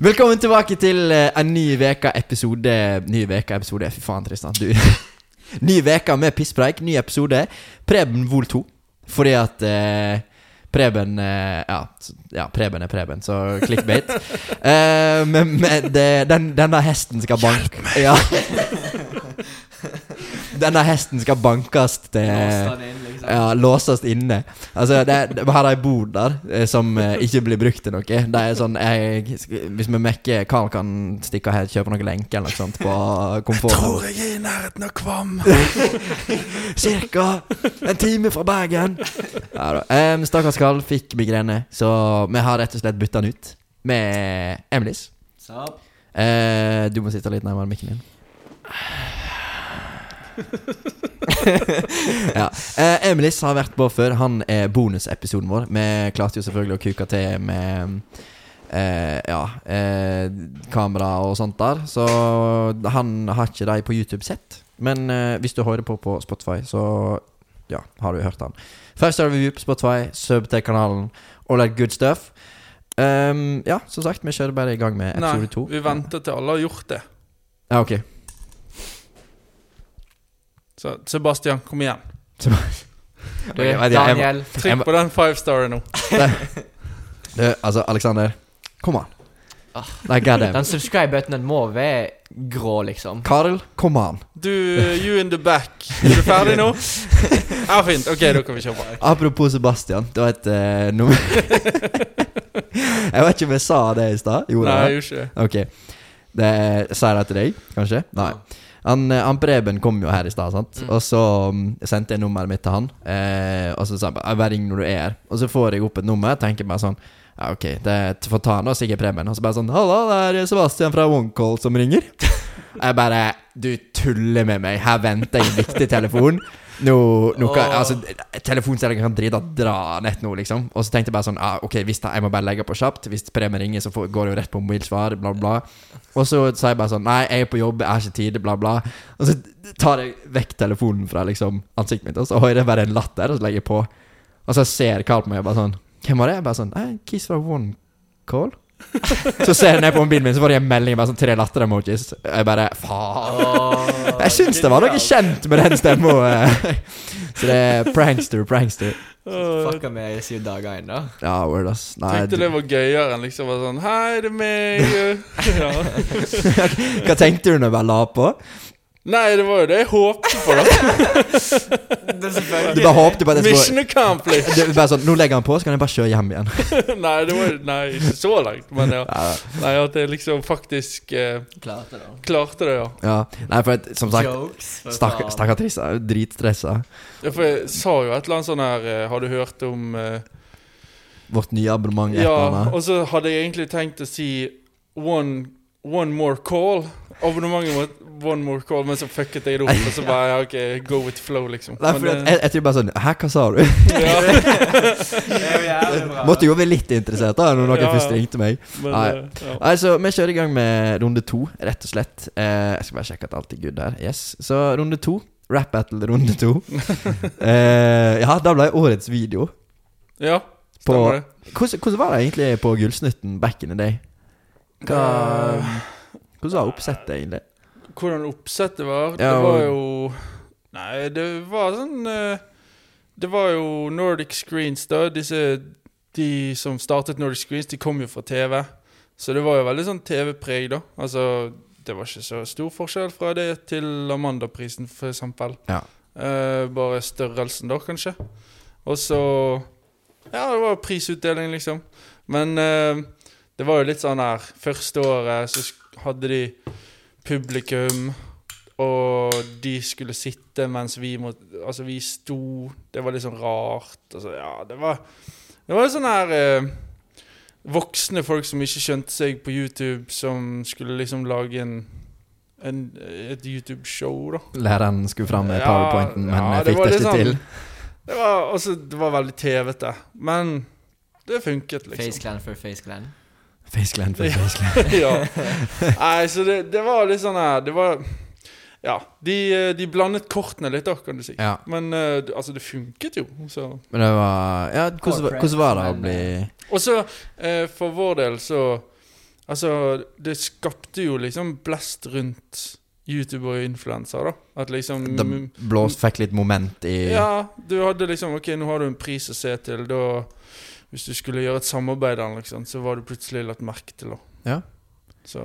Velkommen tilbake til eh, en ny veka-episode Ny veka-episode, fy faen, Tristan. Du. ny veka med pisspreik, ny episode. Preben Vol 2. Fordi at eh, Preben eh, ja, s- ja, Preben er Preben, så clickbait. eh, men men det, den, denne hesten skal banke ja. Denne hesten skal bankes til liksom. ja, låses inne. Altså, det, det, Vi har ei bod der eh, som eh, ikke blir brukt til noe. Det er sånn jeg, Hvis vi mekker Carl kan stikke her og kjøpe noen lenker eller noe sånt på komfort. jeg tror jeg er i nærheten av Kvam. Cirka en time fra Bergen. Ja, um, Stakkars Carl fikk migrene, så vi har rett og slett bytta den ut med Emilis. Sup? Eh, du må sitte litt nærmere mikken din. ja. Eh, Emilis har vært på før. Han er bonusepisoden vår. Vi klarte jo selvfølgelig å kuke til med eh, ja, eh, kamera og sånt der. Så han har ikke de på YouTube sett. Men eh, hvis du hører på på Spotify, så ja, har du hørt han. Five Star Review på Spotify, sub til kanalen. All that good stuff. Um, ja, som sagt, vi kjører bare i gang med Nei, episode to. vi venter til alle har gjort det. Ja, ok. Så Sebastian, kom igjen. Du, jeg, jeg Daniel. Trykk på den five staren nå. Du, altså, Alexander. Kom an. Ah. Nei, god damn. Den subscribe-buttonen må være grå, liksom. Karl, kom an. Du, you in the back. Er du ferdig nå? Ja, fint. Ok, da kan vi kjøre. Apropos Sebastian. Det var et uh, nummer Jeg vet ikke om jeg sa det i stad. Gjorde Nei, jeg jeg gjorde ikke det. Ok. Det, sa jeg det til deg, kanskje? Nei. Han, eh, han Preben kom jo her i stad, sant? Mm. og så mm, sendte jeg nummeret mitt til han. Eh, og så sa han bare «Ja, 'bare ring når du er her'. Og så får jeg opp et nummer. Tenker bare sånn Ja, ok, det får ta nå, sikkert Preben. Og så bare sånn 'Halla, det er Sebastian fra OneCall som ringer'. jeg bare 'Du tuller med meg. Her venter jeg en viktig telefon'. Nå, nå kan, altså, Telefonselgeren kan drite dra nett nå, liksom. Og så tenkte jeg bare sånn ah, Ok, hvis jeg må bare legge på kjapt. Hvis Preben ringer, så går det jo rett på mobilsvar. Bla, bla. Og så sa jeg bare sånn Nei, jeg er på jobb, jeg har ikke tid, bla, bla. Og så tar jeg vekk telefonen fra liksom ansiktet mitt, og så hører jeg bare en latter, og så legger jeg på. Og så ser Carl på meg og bare sånn Hvem var det? Jeg bare sånn Nei, Kiss fra One Call. så ser jeg ned på mobilen min, så får jeg en melding bare sånn tre latter-emojis. Jeg bare Faen. Jeg syns det var noe kjent med den stemma. eh. Så det er prankster, prankster. Fucka meg i syv dager ennå. Ja, Tenkte ass. Nei, Tenkte det var gøyere enn liksom bare sånn Hei, det er meg. Hva tenkte du når du bare la på? Nei, det var jo det jeg håpte på, da. Du bare håpte på at jeg skulle Mission accomplished. det, er bare sånn, Nå legger han på, så kan jeg bare kjøre hjem igjen. Nei, det var nei, ikke så langt. Men ja. Nei, at jeg liksom faktisk eh, Klarte det, klarte det, ja. ja. Nei, for at, som sagt Jokes. for Stakkar faen. stakkar Trissa er jo dritstressa. ja. For jeg sa jo et eller annet sånn her eh, Har du hørt om eh, Vårt nye abonnement et Ja, annet. og så hadde jeg egentlig tenkt å si One, one more call. Abonnementet mot One more call, men så fucket jeg det opp. Og så bare ja, OK, go with flow, liksom. Nei, for Men, jeg, jeg tror bare sånn Hæ, hva sa du? eh, Det. Måtte jo være litt interessert da når noen Ja. først ringte meg. men, Nei. Ja. ja. Altså, Vi kjører i gang med runde to, rett og slett. Eh, jeg skal bare sjekke at alt er good her. Yes, Så runde to. Rap battle runde to. eh, ja, da ble årets video. ja På, stemmer det. hvordan, hvordan var det egentlig på Gullsnutten back in the day? Hva, hvordan var oppsettet, egentlig? Hvordan oppsettet var? Ja, det var jo Nei, det var sånn eh, Det var jo Nordic Screens, da. Disse De som startet Nordic Screens, de kom jo fra TV. Så det var jo veldig sånn TV-preg, da. Altså, det var ikke så stor forskjell fra det til Amandaprisen, for eksempel. Ja. Eh, bare størrelsen, da, kanskje. Og så Ja, det var prisutdeling, liksom. Men eh, det var jo litt sånn her Første året så hadde de publikum, og de skulle sitte mens vi måtte Altså, vi sto Det var litt sånn rart. Altså, ja, det var Det var sånn her eh, Voksne folk som ikke skjønte seg på YouTube, som skulle liksom lage en, en et YouTube-show, da. Læreren skulle fram med Ja, powerpointen, men ja, fikk det det ikke sånn- til. Det var, også, det var veldig TV-te, men det funket, liksom. Face Clan for Face Clan. Facegland for faceland. ja. Nei, så det, det var litt sånn her Det var Ja. De, eh, de blandet kortene litt, da, kan du si. Ja, Men uh, det- altså, det funket jo. Så. men det var Ja, hvordan, var- hvordan var det å bli Og så, uh, for vår del, så Altså, det skapte jo liksom blest rundt YouTube og influenser, da. At liksom Det blåst, fikk litt moment i Ja, du hadde liksom Ok, nå har du en pris å se til. Da Hvis du skulle gjøre et samarbeid, liksom, så var du plutselig lagt merke til. Ja. Så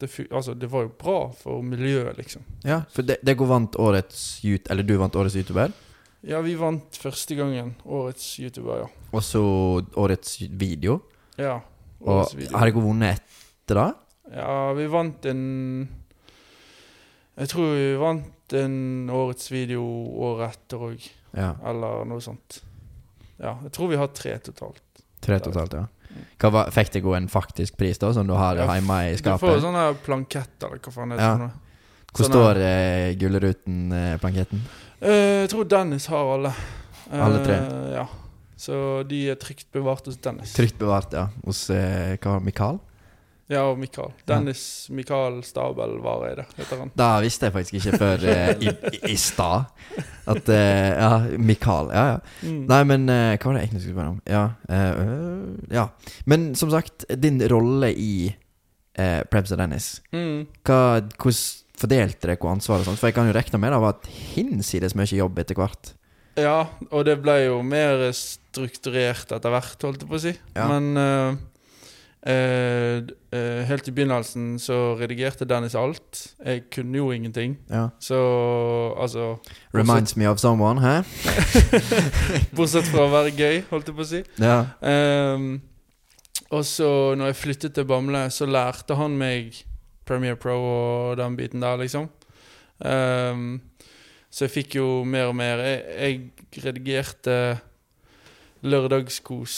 det, altså, det var jo bra for miljøet, liksom. Ja, for det, det går vant årets Eller du vant årets YouTuber. Ja, vi vant første gangen. Årets YouTuber, ja. Og så årets video. Ja. Og årets video. har dere vunnet etter det? Ja, vi vant en Jeg tror vi vant en årets video året etter òg, Ja. eller noe sånt. Ja, jeg tror vi har tre totalt. Tre totalt, ja. Hva var, fikk dere en faktisk pris, da, som du har Ja, hjemme i Du får jo planketter, eller hva faen heter Ja. det? Hvor sånne... står eh, Gullruten-planketten? Eh, jeg tror Dennis har alle. Alle tre? Eh, ja. Så de er trygt bevart hos Dennis. Trygt bevart, ja. Hos eh, hva Mikael? Ja, og Mikael. Dennis Mikael Stabel Vareide, heter han. Da visste jeg faktisk ikke før eh, i, i, i stad at eh, Ja, Mikael. Ja, ja. Mm. Nei, men eh, hva var det egentlig jeg skulle spørre om? Ja, eh, øh, ja. Men som sagt, din rolle i eh, Prebz og Dennis Mm. hva, Hvordan fordelte dere ansvaret og sånt? For jeg kan jo regne med det var hinsides mye jobb etter hvert. Ja, og det ble jo mer strukturert etter hvert, holdt jeg på å si. Ja. Men uh, eh, helt i begynnelsen så redigerte Dennis alt. Jeg kunne jo ingenting. Ja. Så altså Reminds me of someone, hæ? Bortsett fra å være gøy, holdt jeg på å si. Ja. Um, og så når jeg flyttet til Bamble, så lærte han meg Premiere Pro og den biten der, liksom. Um, så jeg fikk jo mer og mer. Jeg, jeg redigerte Lørdagskos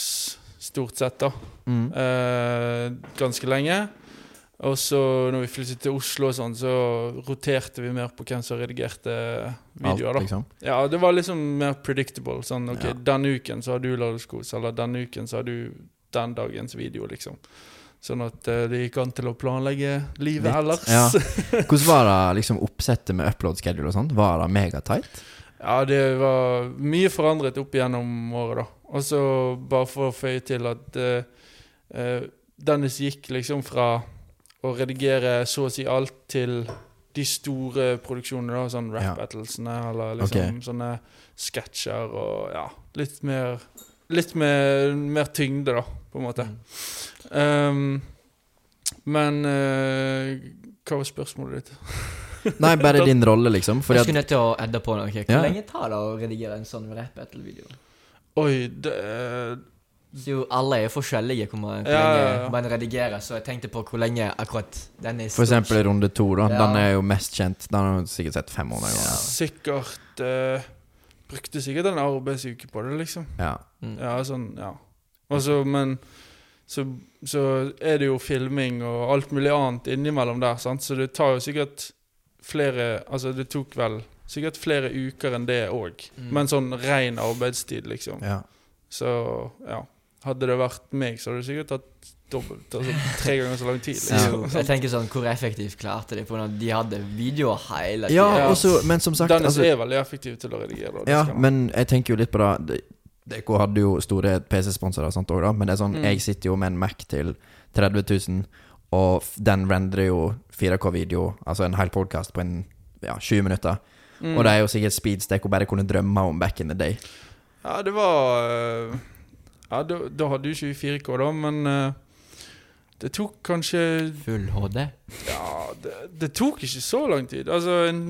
stort sett, da. Mm. eh, ganske lenge. Og så når vi flyttet til Oslo og sånn, så roterte vi mer på hvem som redigerte videoer, da. liksom. Ja, det var liksom mer predictable. Sånn, ok, Ja. denne uken så har du lørdagskos, eller denne uken så har du den dagens video, liksom. Sånn at eh, det gikk an til å planlegge livet Litt, ellers. ja. Hvordan var det liksom oppsettet med upload schedule og sånt? Var det megatight? Ja, det var mye forandret opp igjennom året, da. Og så bare for å føye til at eh, Dennis gikk liksom fra å redigere så å si alt til de store produksjonene, da, sånn rap Ja. battlesene, eller liksom okay. sånne sketsjer og ja, litt mer Litt mer, mer tyngde, da, på en måte. Um, men uh, hva var spørsmålet ditt? Nei, bare din rolle, liksom. Fordi Jeg skulle nødt til å edde på noe. Hvor Ja. lenge tar det å redigere en sånn rap battle-video? Oi, det Så jo alle er forskjellige hvor man, hvor Ja, lenge ja, ja. man redigerer, så jeg tenkte på hvor lenge akkurat den er For eksempel runde to, da. Ja. Den er jo mest kjent. Den har du sikkert sett 500 ganger. Sikkert uh, Brukte sikkert en arbeidsuke på det, liksom. Ja. Mm. Ja, sånn, ja. Og så, men så, så er det jo filming og alt mulig annet innimellom der, sant. Så det tar jo sikkert flere Altså, det tok vel sikkert flere uker enn det òg. Mm. Men sånn ren arbeidstid, liksom. ja. Så ja. Hadde det vært meg, så hadde det sikkert tatt dobbelt. Altså tre ganger så lang tid. Liksom. jo, jeg tenker sånn, Hvor effektivt klarte de? På når de hadde videoer hele tiden. Ja. og så- men som sagt Dennis altså, er veldig effektiv til å redigere. da, Ja, men jeg tenker jo litt på det. DK hadde jo store PC-sponsorer og sånt òg, da. Men det er sånn, Mm. jeg sitter jo med en Mac til 30 000, og den rendrer jo 4K-video, altså en hel podkast på en ja, 20 minutter. Mm. Og det er jo sikkert speedstek hun bare kunne drømme om back in the day. Ja, det var eh, Ja, da, da hadde du ikke vi 4K, da, men eh, det tok kanskje Full HD. Ja, det, det tok ikke så lang tid. Altså en,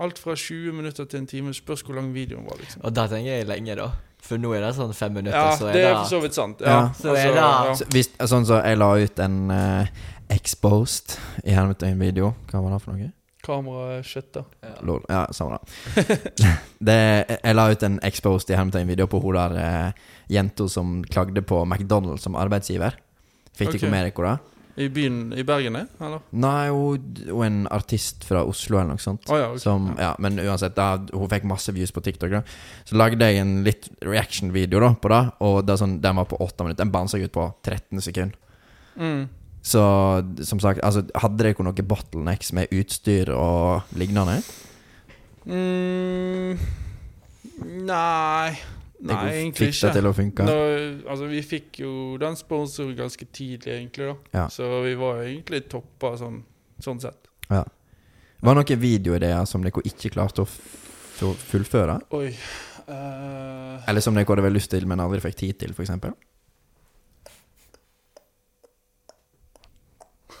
Alt fra 20 minutter til en time. Spørs hvor lang videoen var, liksom. Og da tenker jeg lenge, da. For nå er det sånn fem minutter, Ja, så er det det er for så vidt sant. Ja. Ja, Så er det- ja. Så hvis, sånn så jeg la ut en uh, exposed i hermetegn-video. Hva var det for noe? Kameraet ja. Lol. Ja, samme det. det. Jeg la ut en exposed i hermetegn-video på hun der eh, jenta som klagde på McDonald's som arbeidsgiver. Fikk Ok. dere med dere det? I byen i Bergen. Eller? Nei, hun, hun er en artist fra Oslo eller noe sånt. Oh, ja, okay. Som, ja, men uansett, da, hun fikk masse views på TikTok. da Så lagde jeg en litt reaction-video da på det. Og det sånn, den var på åtte minutter. Den bansa jeg ut på 13 sekunder. Mm. Så som sagt, altså, hadde dere noen bottlenecks med utstyr og lignende? Mm, nei Nei, egentlig fikk det til å funke? Nå, altså, vi fikk jo den sponsoren ganske tidlig, egentlig. da Ja. Så vi var egentlig toppa sånn, sånn sett. Var det noen videoideer som dere ikke klarte å fullføre? Oi uh... Eller som dere hadde vel lyst til, men aldri fikk tid til, f.eks.?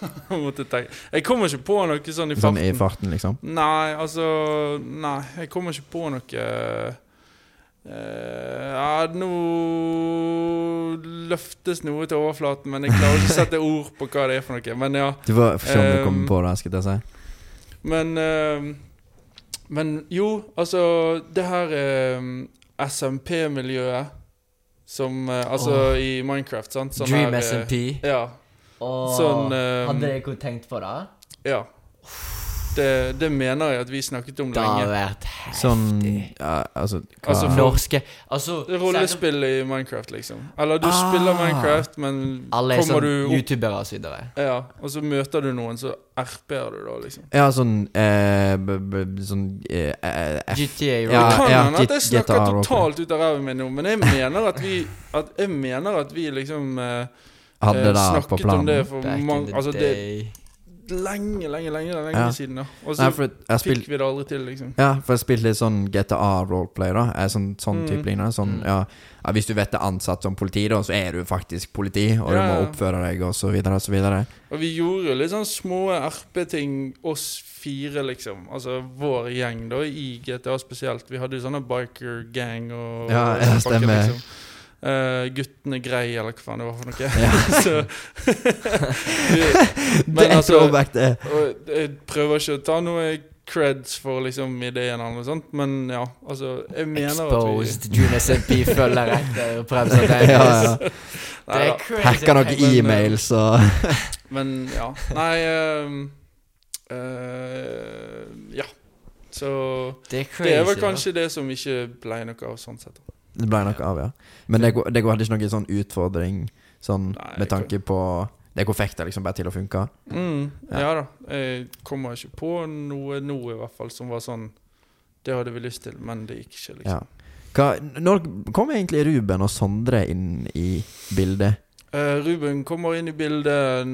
jeg kommer ikke på noe sånn i Sånn farten. i farten, liksom? Nei, altså Nei, jeg kommer ikke på noe Ja, nå løftes noe til overflaten, men jeg klarer ikke å sette ord på hva det er for noe. Men ja. Du får se om du Um, kommer på det, skal jeg si. Men uh, Men jo, altså Det her uh, SMP-miljøet som uh, Altså oh. i Minecraft, sant? Sånn Dream her, eh, SMP. Ja. Oh, Sånn eh, Hadde dere tenkt på det? Ja. Det, det mener jeg at vi snakket om Det har vært heftig. Sånn ja, Altså, hva Altså, for- Norske Altså Rollespill i Minecraft, liksom. Eller du Ah. spiller Minecraft, men Alle er kommer sånn du opp youtubere og så videre. Ja, og så møter du noen, så RP-er du da, liksom. Ja, sånn eh, b, b, Sånn eh, eh, F GTA Det Ja, kan ja, hende at jeg snakker GTA totalt ut av ræva mi nå, men jeg mener at vi at Jeg mener at vi liksom eh, hadde det det på snakket om planen. det for Back in mange the Altså, det day. Lenge, lenge, lenge, lenge Ja. siden, da. Og så Nei, fikk spil... vi det aldri til, liksom. Ja, for jeg spilte litt sånn GTA roleplay, da. Sånn, sånn Mm. type lignende. Sånn, Mm. ja, ja, hvis du vet det er ansatt som politi, da, så er du faktisk politi, og du Ja, må oppføre deg, og så videre, og så videre. Og vi gjorde jo litt sånn små RP-ting, oss fire, liksom. Altså vår gjeng, da, i GTA spesielt. Vi hadde jo sånne biker gang og Ja, ja, stemmer. Liksom. Eh, guttene grei, eller hva faen det var for noe. Ja. så men det er altså throwback, det. og Jeg prøver ikke å ta noe creds for liksom ideen eller noe sånt, men ja, altså Jeg mener Exposed at vi June SMP følger etter Prebz og Ja, ja. Det er da. crazy. Hacka noen eh, e-mails og Men ja. Nei ehm, uh, Ja. Så Det er crazy. det er vel da. kanskje det som ikke ble noe av sånn sett. Det ble nok av, ja. Men det hadde ikke noen sånn utfordring sånn Nei, med tanke på Det fikk det liksom bare til å funke? Mm, Ja. ja. da. Jeg kommer ikke på noe nå, i hvert fall, som var sånn Det hadde vi lyst til, men det gikk ikke, liksom. Ja. Hva, når kom egentlig Ruben og Sondre inn i bildet? Uh, Ruben kommer inn i bildet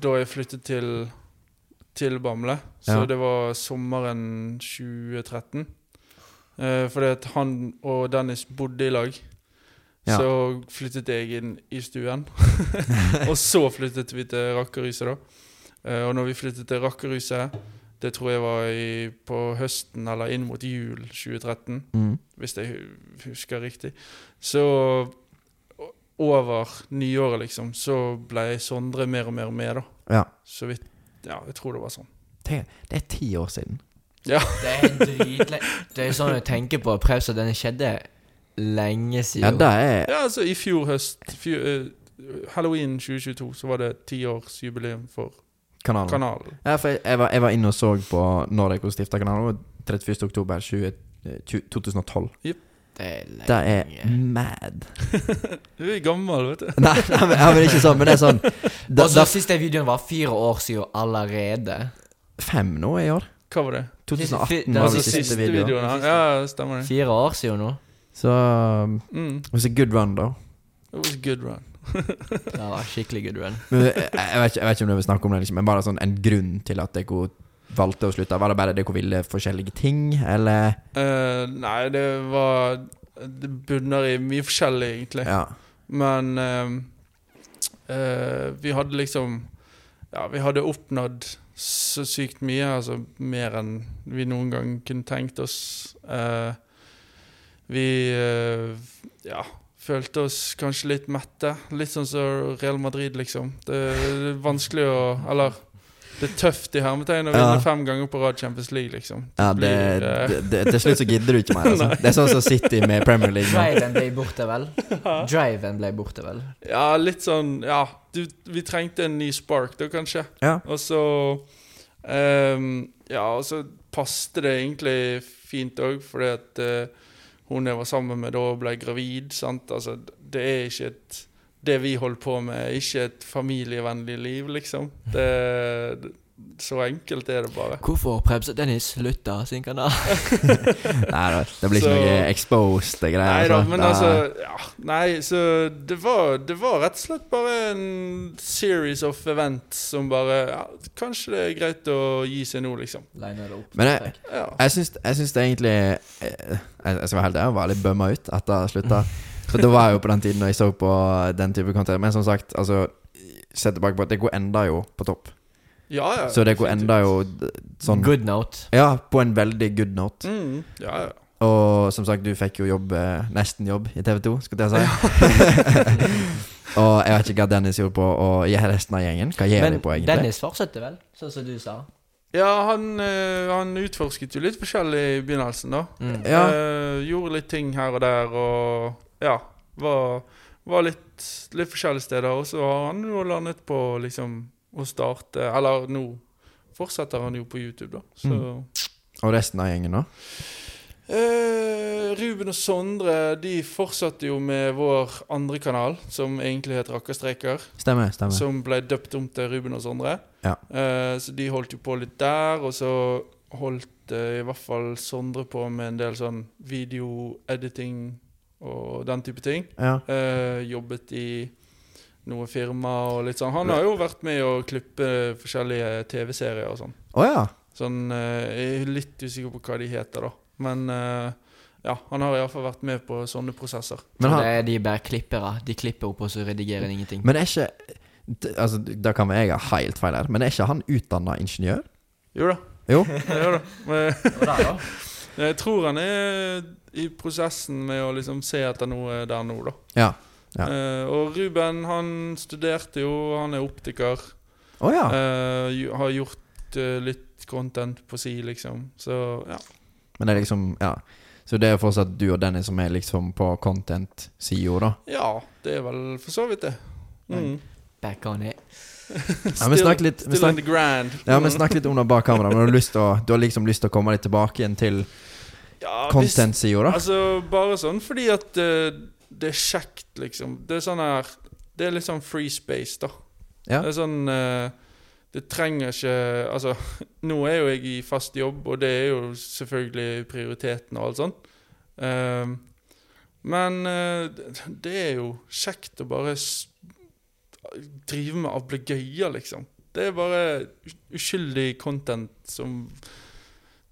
da jeg flyttet til, til Bamble. Så Ja. det var sommeren 2013. Eh, fordi at han og Dennis bodde i lag. Ja. Så flyttet jeg inn i stuen. og så flyttet vi til Rakkerhuset, da. Uh, og når vi flyttet til Rakkerhuset, det tror jeg var i, på høsten eller inn mot jul 2013 Mm. hvis jeg husker riktig. Så over nyåret, liksom, så ble Sondre mer og mer med, da. Ja. Så vidt Ja, jeg tror det var sånn. Det, det er ti år siden. Det er dritlenge Det er sånn jeg tenker på Prebz, og den skjedde lenge Ja, siden. det er Ja, altså i fjor høst fjor, uh, Halloween 2022 så var det tiårsjubileum for kanalen. kanalen. Ja, for jeg, jeg, var, jeg var inne og så på når de stifta kanalen. og 31. oktober 20, eh, 20, 2012. Det er lenge. Det er mad. Du er gammel, vet du. Nei, nei men, ja, men ikke sånn, men det er sånn Og så siste videoen var fire år siden allerede. Fem nå i år. Hva var det? 2018 var Altså den siste siste videoen. videoen. Ja, ja, stemmer det. Fire år siden nå. Så um, Mm. it was a good run, da. It was a good run. Det var skikkelig good run. Men jeg, jeg, vet ikke, jeg vet ikke om du vil snakke om det, liksom, men bare sånn en grunn til at dere valgte å slutte. Var det bare dere ville forskjellige ting, eller? Uh, nei, det var Det bunner i mye forskjellig, egentlig. Ja. Men uh, uh, vi hadde liksom Ja, vi hadde oppnådd så sykt mye, altså mer enn vi noen gang kunne tenkt oss. Eh, vi eh, ja, følte oss kanskje litt mette. Litt sånn som Real Madrid, liksom. Det er vanskelig å Eller det er tøft i hermetegn å Ja. vinne fem ganger på rad Champions League, liksom. ja det, blir, eh, det, det, til slutt så gidder du ikke mer. Altså. Det er sånn som City med Premier League. Driven ble borte, vel? Driven ble borte, vel? Ja, litt sånn Ja, du, vi trengte en ny spark da, kanskje. Ja. Og så um, Ja, og så passte det egentlig fint òg, fordi at uh, hun jeg var sammen med da, ble gravid. Sant? Altså, det er ikke et Det vi holder på med, er ikke et familievennlig liv, liksom. Det, Så enkelt er det bare. Hvorfor Prebz og Dennis slutta sin kanal? Nei da, det blir ikke Så- noe exposed greier. Nei da, altså. men da. altså ja, Nei, så det var, det var rett og slett bare en series of events som bare ja, Kanskje det er greit å gi seg nå, liksom. Liner det opp. Men jeg-. Jeg syns, jeg syns det egentlig eh, Jeg jeg skal være helt ærlig, jeg var litt bømma ut etter å ha slutta. For det var jo på den tiden da jeg så på den type content. Men som sagt, altså Se tilbake på at det går enda jo på topp. ja, ja. Så det går enda jo sånn Good note. Ja, på en veldig good note. Mm, ja, ja. Og som sagt, du fikk jo jobb, eh, nesten jobb i TV 2, skal jeg si. og jeg vet ikke hva Dennis gjorde på å gjøre resten av gjengen. Hva gjør Men de på, egentlig? Dennis fortsetter vel, sånn som du sa? Ja, han, eh, han utforsket jo litt forskjellig i begynnelsen, da. Mm. Ja. Uh, gjorde litt ting her og der, og ja. Var, var litt, litt forskjellige steder. Og så har han jo landet på liksom å starte Eller nå fortsetter han jo på YouTube, da. Så Mm. Og resten av gjengen, da? Eh, Ruben og Sondre de fortsatte jo med vår andre kanal, som egentlig het Rakkerstreker. Stemmer. stemmer Som ble døpt om til Ruben og Sondre. Ja. Eh, så de holdt jo på litt der, og så holdt eh, i hvert fall Sondre på med en del sånn videoediting og den type ting. Ja. Uh, jobbet i noe firma og litt sånn. Han har jo vært med å klippe forskjellige TV-serier og sånn. Oh, ja. Sånn, eh, jeg er litt usikker på hva de heter, da. Men eh, ja, han har iallfall vært med på sånne prosesser. Men, han, det er de bare klippere. De klipper opp, og så redigerer de ingenting. men er ikke Altså, Da kan jeg ha helt feil her, men er ikke han utdanna ingeniør? Jo da. Jo. jo da. Men, jeg tror han er i prosessen med å liksom se etter noe der nå, da. Ja. Ja. Uh, og Ruben, han studerte jo, han er optiker. Oh, ja. uh, har gjort uh, litt content på si, liksom. Så ja. Men det er liksom Ja. Så det er fortsatt du og Dennis som er liksom på content-sida, da? Ja, det er vel for så vidt det. Mm. Back on it. Ja, men snakk litt, men Still in the grand. ja, men snakk litt under bak kamera. Men du, har lyst å, du har liksom lyst til å komme litt tilbake igjen til Ja, content-sida, da? Altså, bare sånn fordi at uh, det er kjekt, liksom. Det er sånn her Det er litt sånn free space, da. Ja. Det er sånn uh, Det trenger ikke Altså, nå er jo jeg i fast jobb, og det er jo selvfølgelig prioriteten og alt sånt. Uh, men eh, det- det er jo kjekt å bare drive med ablegøyer, liksom. Det er bare uskyldig content som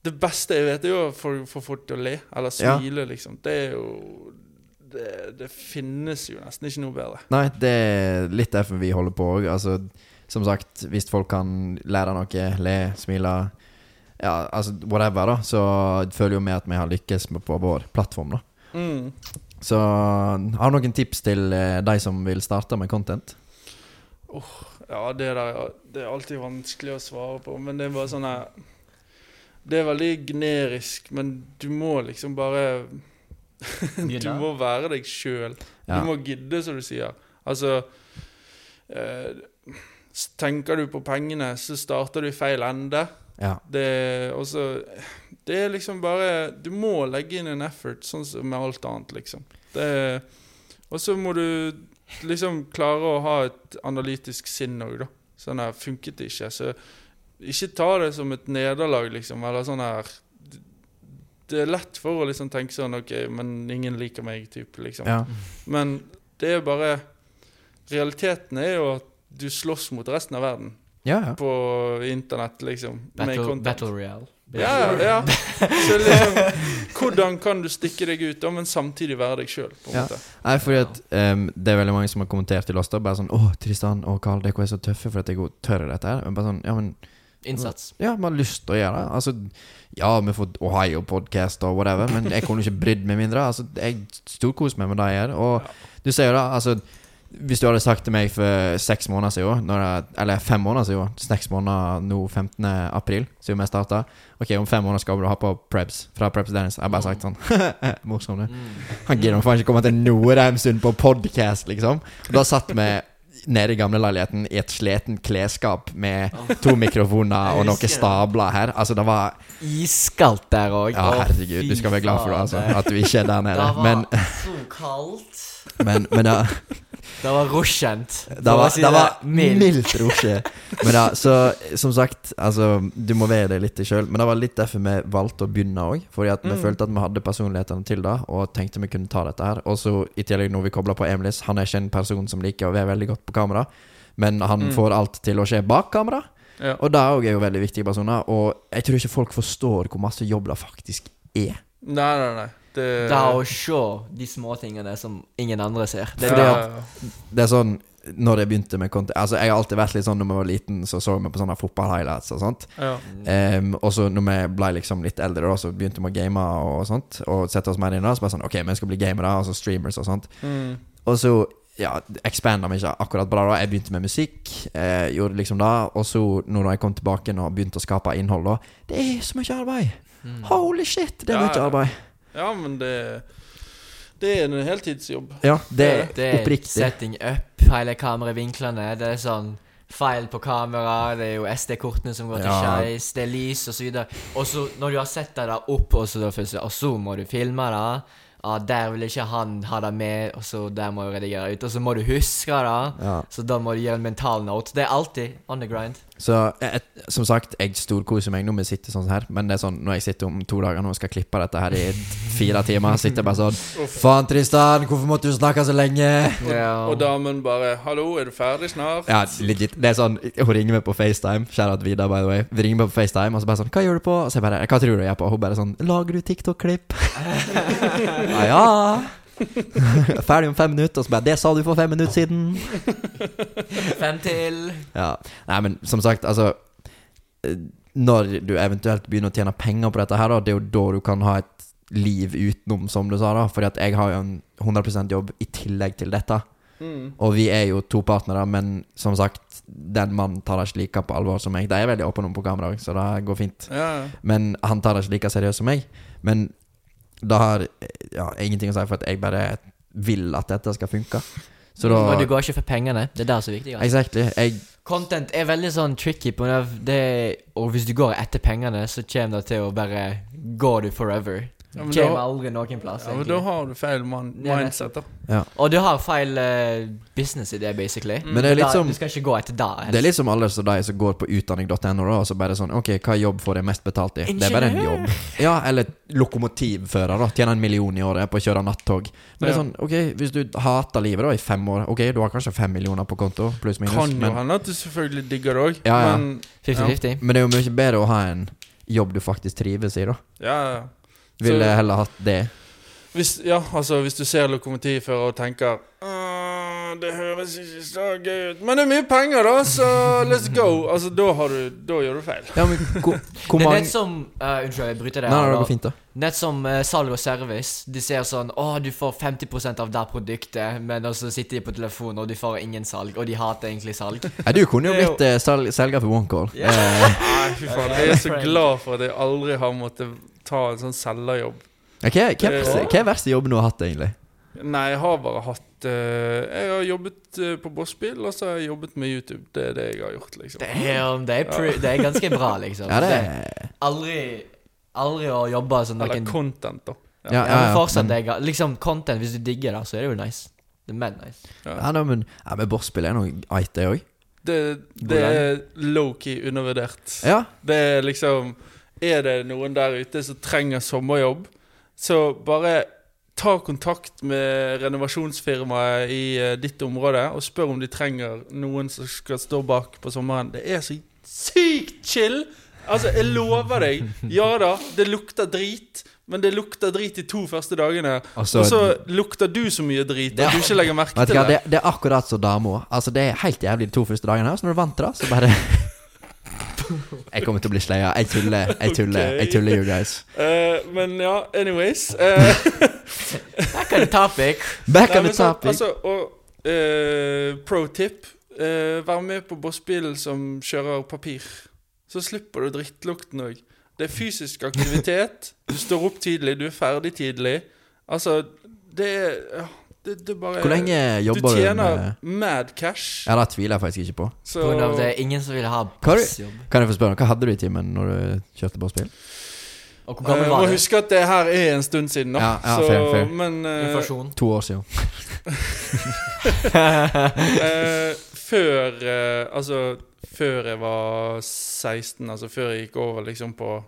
Det beste jeg vet, er jo å få folk til å le, eller Ja. smile, liksom. Det er jo det, det finnes jo nesten ikke noe bedre. Nei, det er litt derfor vi holder på òg. Altså, som sagt, hvis folk kan lære noe, le, smile Ja, altså whatever, da, så føler jo vi at vi har lykkes på vår plattform, da. Mm. Så har du noen tips til eh, de som vil starte med content? Ja, det der Det er alltid vanskelig å svare på, men det er bare sånn her Det er veldig generisk, men du må liksom bare Du må være deg sjøl. Du må gidde, som du sier. Altså eh, Tenker du på pengene, så starter du i feil ende. Ja. Det, også, det er liksom bare Du må legge inn en effort, sånn som med alt annet, liksom. Og så må du liksom klare å ha et analytisk sinn òg, da. Sånn her funket det ikke, så ikke ta det som et nederlag, liksom, eller sånn her Det er lett for å liksom tenke sånn OK, men ingen liker meg, type, liksom. ja. Men det er bare Realiteten er jo at du slåss mot resten av verden Ja, ja. på internett, liksom. med Battle, content. Battle Real. Ja, ja. Så liksom Hvordan kan du stikke deg ut, da, men samtidig være deg sjøl, Ja. Nei, fordi at ehm, Det er veldig mange som har kommentert til oss da Bare sånn 'Å, Tristan og Carl, dere er så tøffe for at jeg tør dette her.' Men bare sånn, ja, men Innsats. Ja, vi har lyst til å gjøre det. Altså, ja, vi får Ohio-podkast og whatever, men jeg kunne ikke brydd meg mindre. Altså, jeg storkoser meg med det jeg gjør. Og du ser jo da, altså Hvis du hadde sagt til meg for seks måneder siden, jeg, eller fem måneder siden, seks måneder nå 15. april, siden vi starta Ok, om fem måneder skal du ha på Prebz fra Prebz Dennis. Jeg har bare sagt sånn Morsom, du. Han gidder faen ikke komme til Norheimsund på podkast, liksom. Og da satt vi nede i gamleleiligheten i et sleten klesskap med to mikrofoner og noen stabler her. Altså, det var Iskaldt der òg. Ja, herregud, du skal være glad for det, altså. At du ikke er der nede. Det var Men, så kaldt. men, men, ja, Det var rosjent. Det var, det var mildt rosje. Men da, så som sagt, altså Du må være det litt sjøl. Men det var litt derfor vi valgte å begynne òg. Fordi at vi Mm. følte at vi hadde personlighetene til det, og tenkte vi kunne ta dette her. Og så i tillegg, når vi kobla på Emilis, han er ikke en person som liker å være veldig godt på kamera. Men han Mm. får alt til å skje bak kamera. Ja. Og det òg er jo veldig viktige personer. Og jeg tror ikke folk forstår hvor masse jobb det faktisk er. Nei, nei, nei. Det, Det å se de småtingene som ingen andre ser. Det er det at- Det er sånn Når jeg begynte med content Altså Jeg har alltid vært litt sånn Når vi var liten, så så vi på sånne fotball-highlights og sånt. ja. Um, og så når vi ble liksom litt eldre, da så begynte vi å game og sånt. Og sette oss mer inn i det. Så bare sånn Ok, vi skal bli gamere, altså streamers og sånt. Mm. Og så ja, expanda vi ikke akkurat bra. da Jeg begynte med musikk, eh, gjorde liksom det. Og så, når jeg kom tilbake og begynte å skape innhold, da Det er så mye arbeid! Mm. Holy shit, det er Ja, mye ja. arbeid. Ja, men det Det er en heltidsjobb. Ja, det er Det er oppriktig. setting up, hele kameravinklene. Det er sånn feil på kamera, det er jo SD-kortene som går til Ja. skeis, det er lys og så videre. Og så når du har sett det der opp, og så, og så må du filme det. Ja, der vil ikke han ha det med, og så der må du redigere ut. Og så må du huske det, Ja. så da må du gjøre en mental note. Det er alltid on the grind. Så jeg, som sagt, jeg storkoser meg når vi sitter sånn her. Men det er sånn, når jeg sitter om to dager nå og skal klippe dette her i fire timer, sitter jeg bare sånn Faen, Tristan, hvorfor måtte du snakke så lenge? Yeah. Og damen bare 'Hallo, er du ferdig snart?' Ja, legit. Det er sånn Hun ringer meg på FaceTime. Shout Vida, by the way. Vi ringer meg på FaceTime, og så bare sånn 'Hva gjør du på?' Og så jeg bare 'Hva tror du jeg gjør på?' Hun bare sånn 'Lager du TikTok-klipp?' ja, ja. Ferdig om fem minutter, og så bare 'Det sa du for fem minutter siden'. Fem til. Ja. Nei, men som sagt, altså eh, Når du eventuelt begynner å tjene penger på dette her, da, det er jo da du kan ha et liv utenom, som du sa, da. Fordi at jeg har jo en 100% jobb i tillegg til dette. Mm. Og vi er jo to partnere, men som sagt, den mannen tar det ikke like på alvor som meg. De er veldig åpne om på kamera så det går fint. Ja, ja. Men han tar det ikke like seriøst som meg. Men det har ja, ingenting å si, for at jeg bare vil at dette skal funke. Så da Og du går ikke for pengene. Det er det som er viktig. altså. Exactly. Jeg Content er veldig sånn tricky, på det, og hvis du går etter pengene, så kommer det til å bare gå du forever. Ja, men kommer da- aldri noen plass. ja, men da har du feil man mindset, da. Og du har feil uh, businessidé, basically. Mm. Men det er litt Da- som Du skal ikke gå etter det. helst. Det er litt som alle som de som går på utdanning.no, og så bare sånn Ok, hva jobb får jeg mest betalt i? Det er bare en jobb. Ja, eller lokomotivfører, da. Tjener en million i året på å kjøre nattog. Men det er sånn, ok, hvis du hater livet da i fem år Ok, du har kanskje fem millioner på konto, pluss minus, Kan jo hende at du selvfølgelig digger det òg, Ja, ja. men 50-50. men det er jo mye bedre å ha en jobb du faktisk trives i, da. ja, ja. Ville Så- heller hatt det. Hvis, ja, altså hvis du ser lokomotivfører og tenker «Åh, Det høres ikke så gøy ut, men det er mye penger, da, så let's go. Altså, da, har du, da gjør du feil. Ja, men hvor, hvor Det er mange nett som uh, Unnskyld, jeg bryter Nei, det. nei, det går fint, da. Nett som uh, salg og service. De ser sånn Å, du får 50% av det produktet, men så sitter de på telefonen, og de får ingen salg. Og de hater egentlig salg. Nei, du kunne jo blitt uh, selger for OneCall. Yeah. Eh, Nei, fy faen. Jeg er så glad for at jeg aldri har måttet ta en sånn selgerjobb. ja, hva, hva, er verste- er jobben du har hatt, egentlig? Nei, jeg har bare hatt uh, Jeg har jobbet uh, på Bossbil, og så har jeg jobbet med YouTube. Det er det jeg har gjort, liksom. Damn, det er, pre det er ganske bra, liksom. Ja, det Det er Aldri Aldri å jobbe som Eller content, da. Ja, Ja, ja, ja, fortsatt, men- jeg, liksom content, hvis du digger det, så er det jo nice. Det er mad nice. Ja, da, men, ja, men Bossbil er noe eit, det òg. Det, det er low-key undervurdert. Ja. Det er liksom Er det noen der ute som trenger sommerjobb, så bare ta kontakt med renovasjonsfirmaet i eh, ditt område og spør om de trenger noen som skal stå bak på sommeren. Det er så sykt chill! Altså, jeg lover deg. Ja da, det lukter drit. Men det lukter drit de to første dagene. Og så- Og så lukter du så mye drit at du ikke legger merke til det. det, det er akkurat som dama. Altså, det er helt jævlig de to første dagene. Og så når du er vant til det, så bare Jeg kommer til å bli sleia. Jeg tuller. Jeg tuller, okay. jeg tuller, you guys. Uh, men ja, anyways. uh, Back on the topic. Back Nei, on the topic. Altså, og uh, pro tip eh, Vær med på bossbilen som kjører papir. Så slipper du drittlukten òg. Det er fysisk aktivitet. Du står opp tidlig, du er ferdig tidlig. Altså, det er det, det bare Hvor lenge Du jobber du, tjener med mad cash. Ja, det tviler jeg faktisk ikke på. Så På grunn av det er ingen som vil ha bossjobb. Kan jeg få spørre, Hva hadde du i timen når du kjørte Bossbil? Og hvor eh, gammel var du? huske at det her er en stund siden, da. Ja, ja, så, fair, fair. Men uh... Inflasjon. To år siden. uh, før uh, Altså, før jeg var 16, altså før jeg gikk over liksom på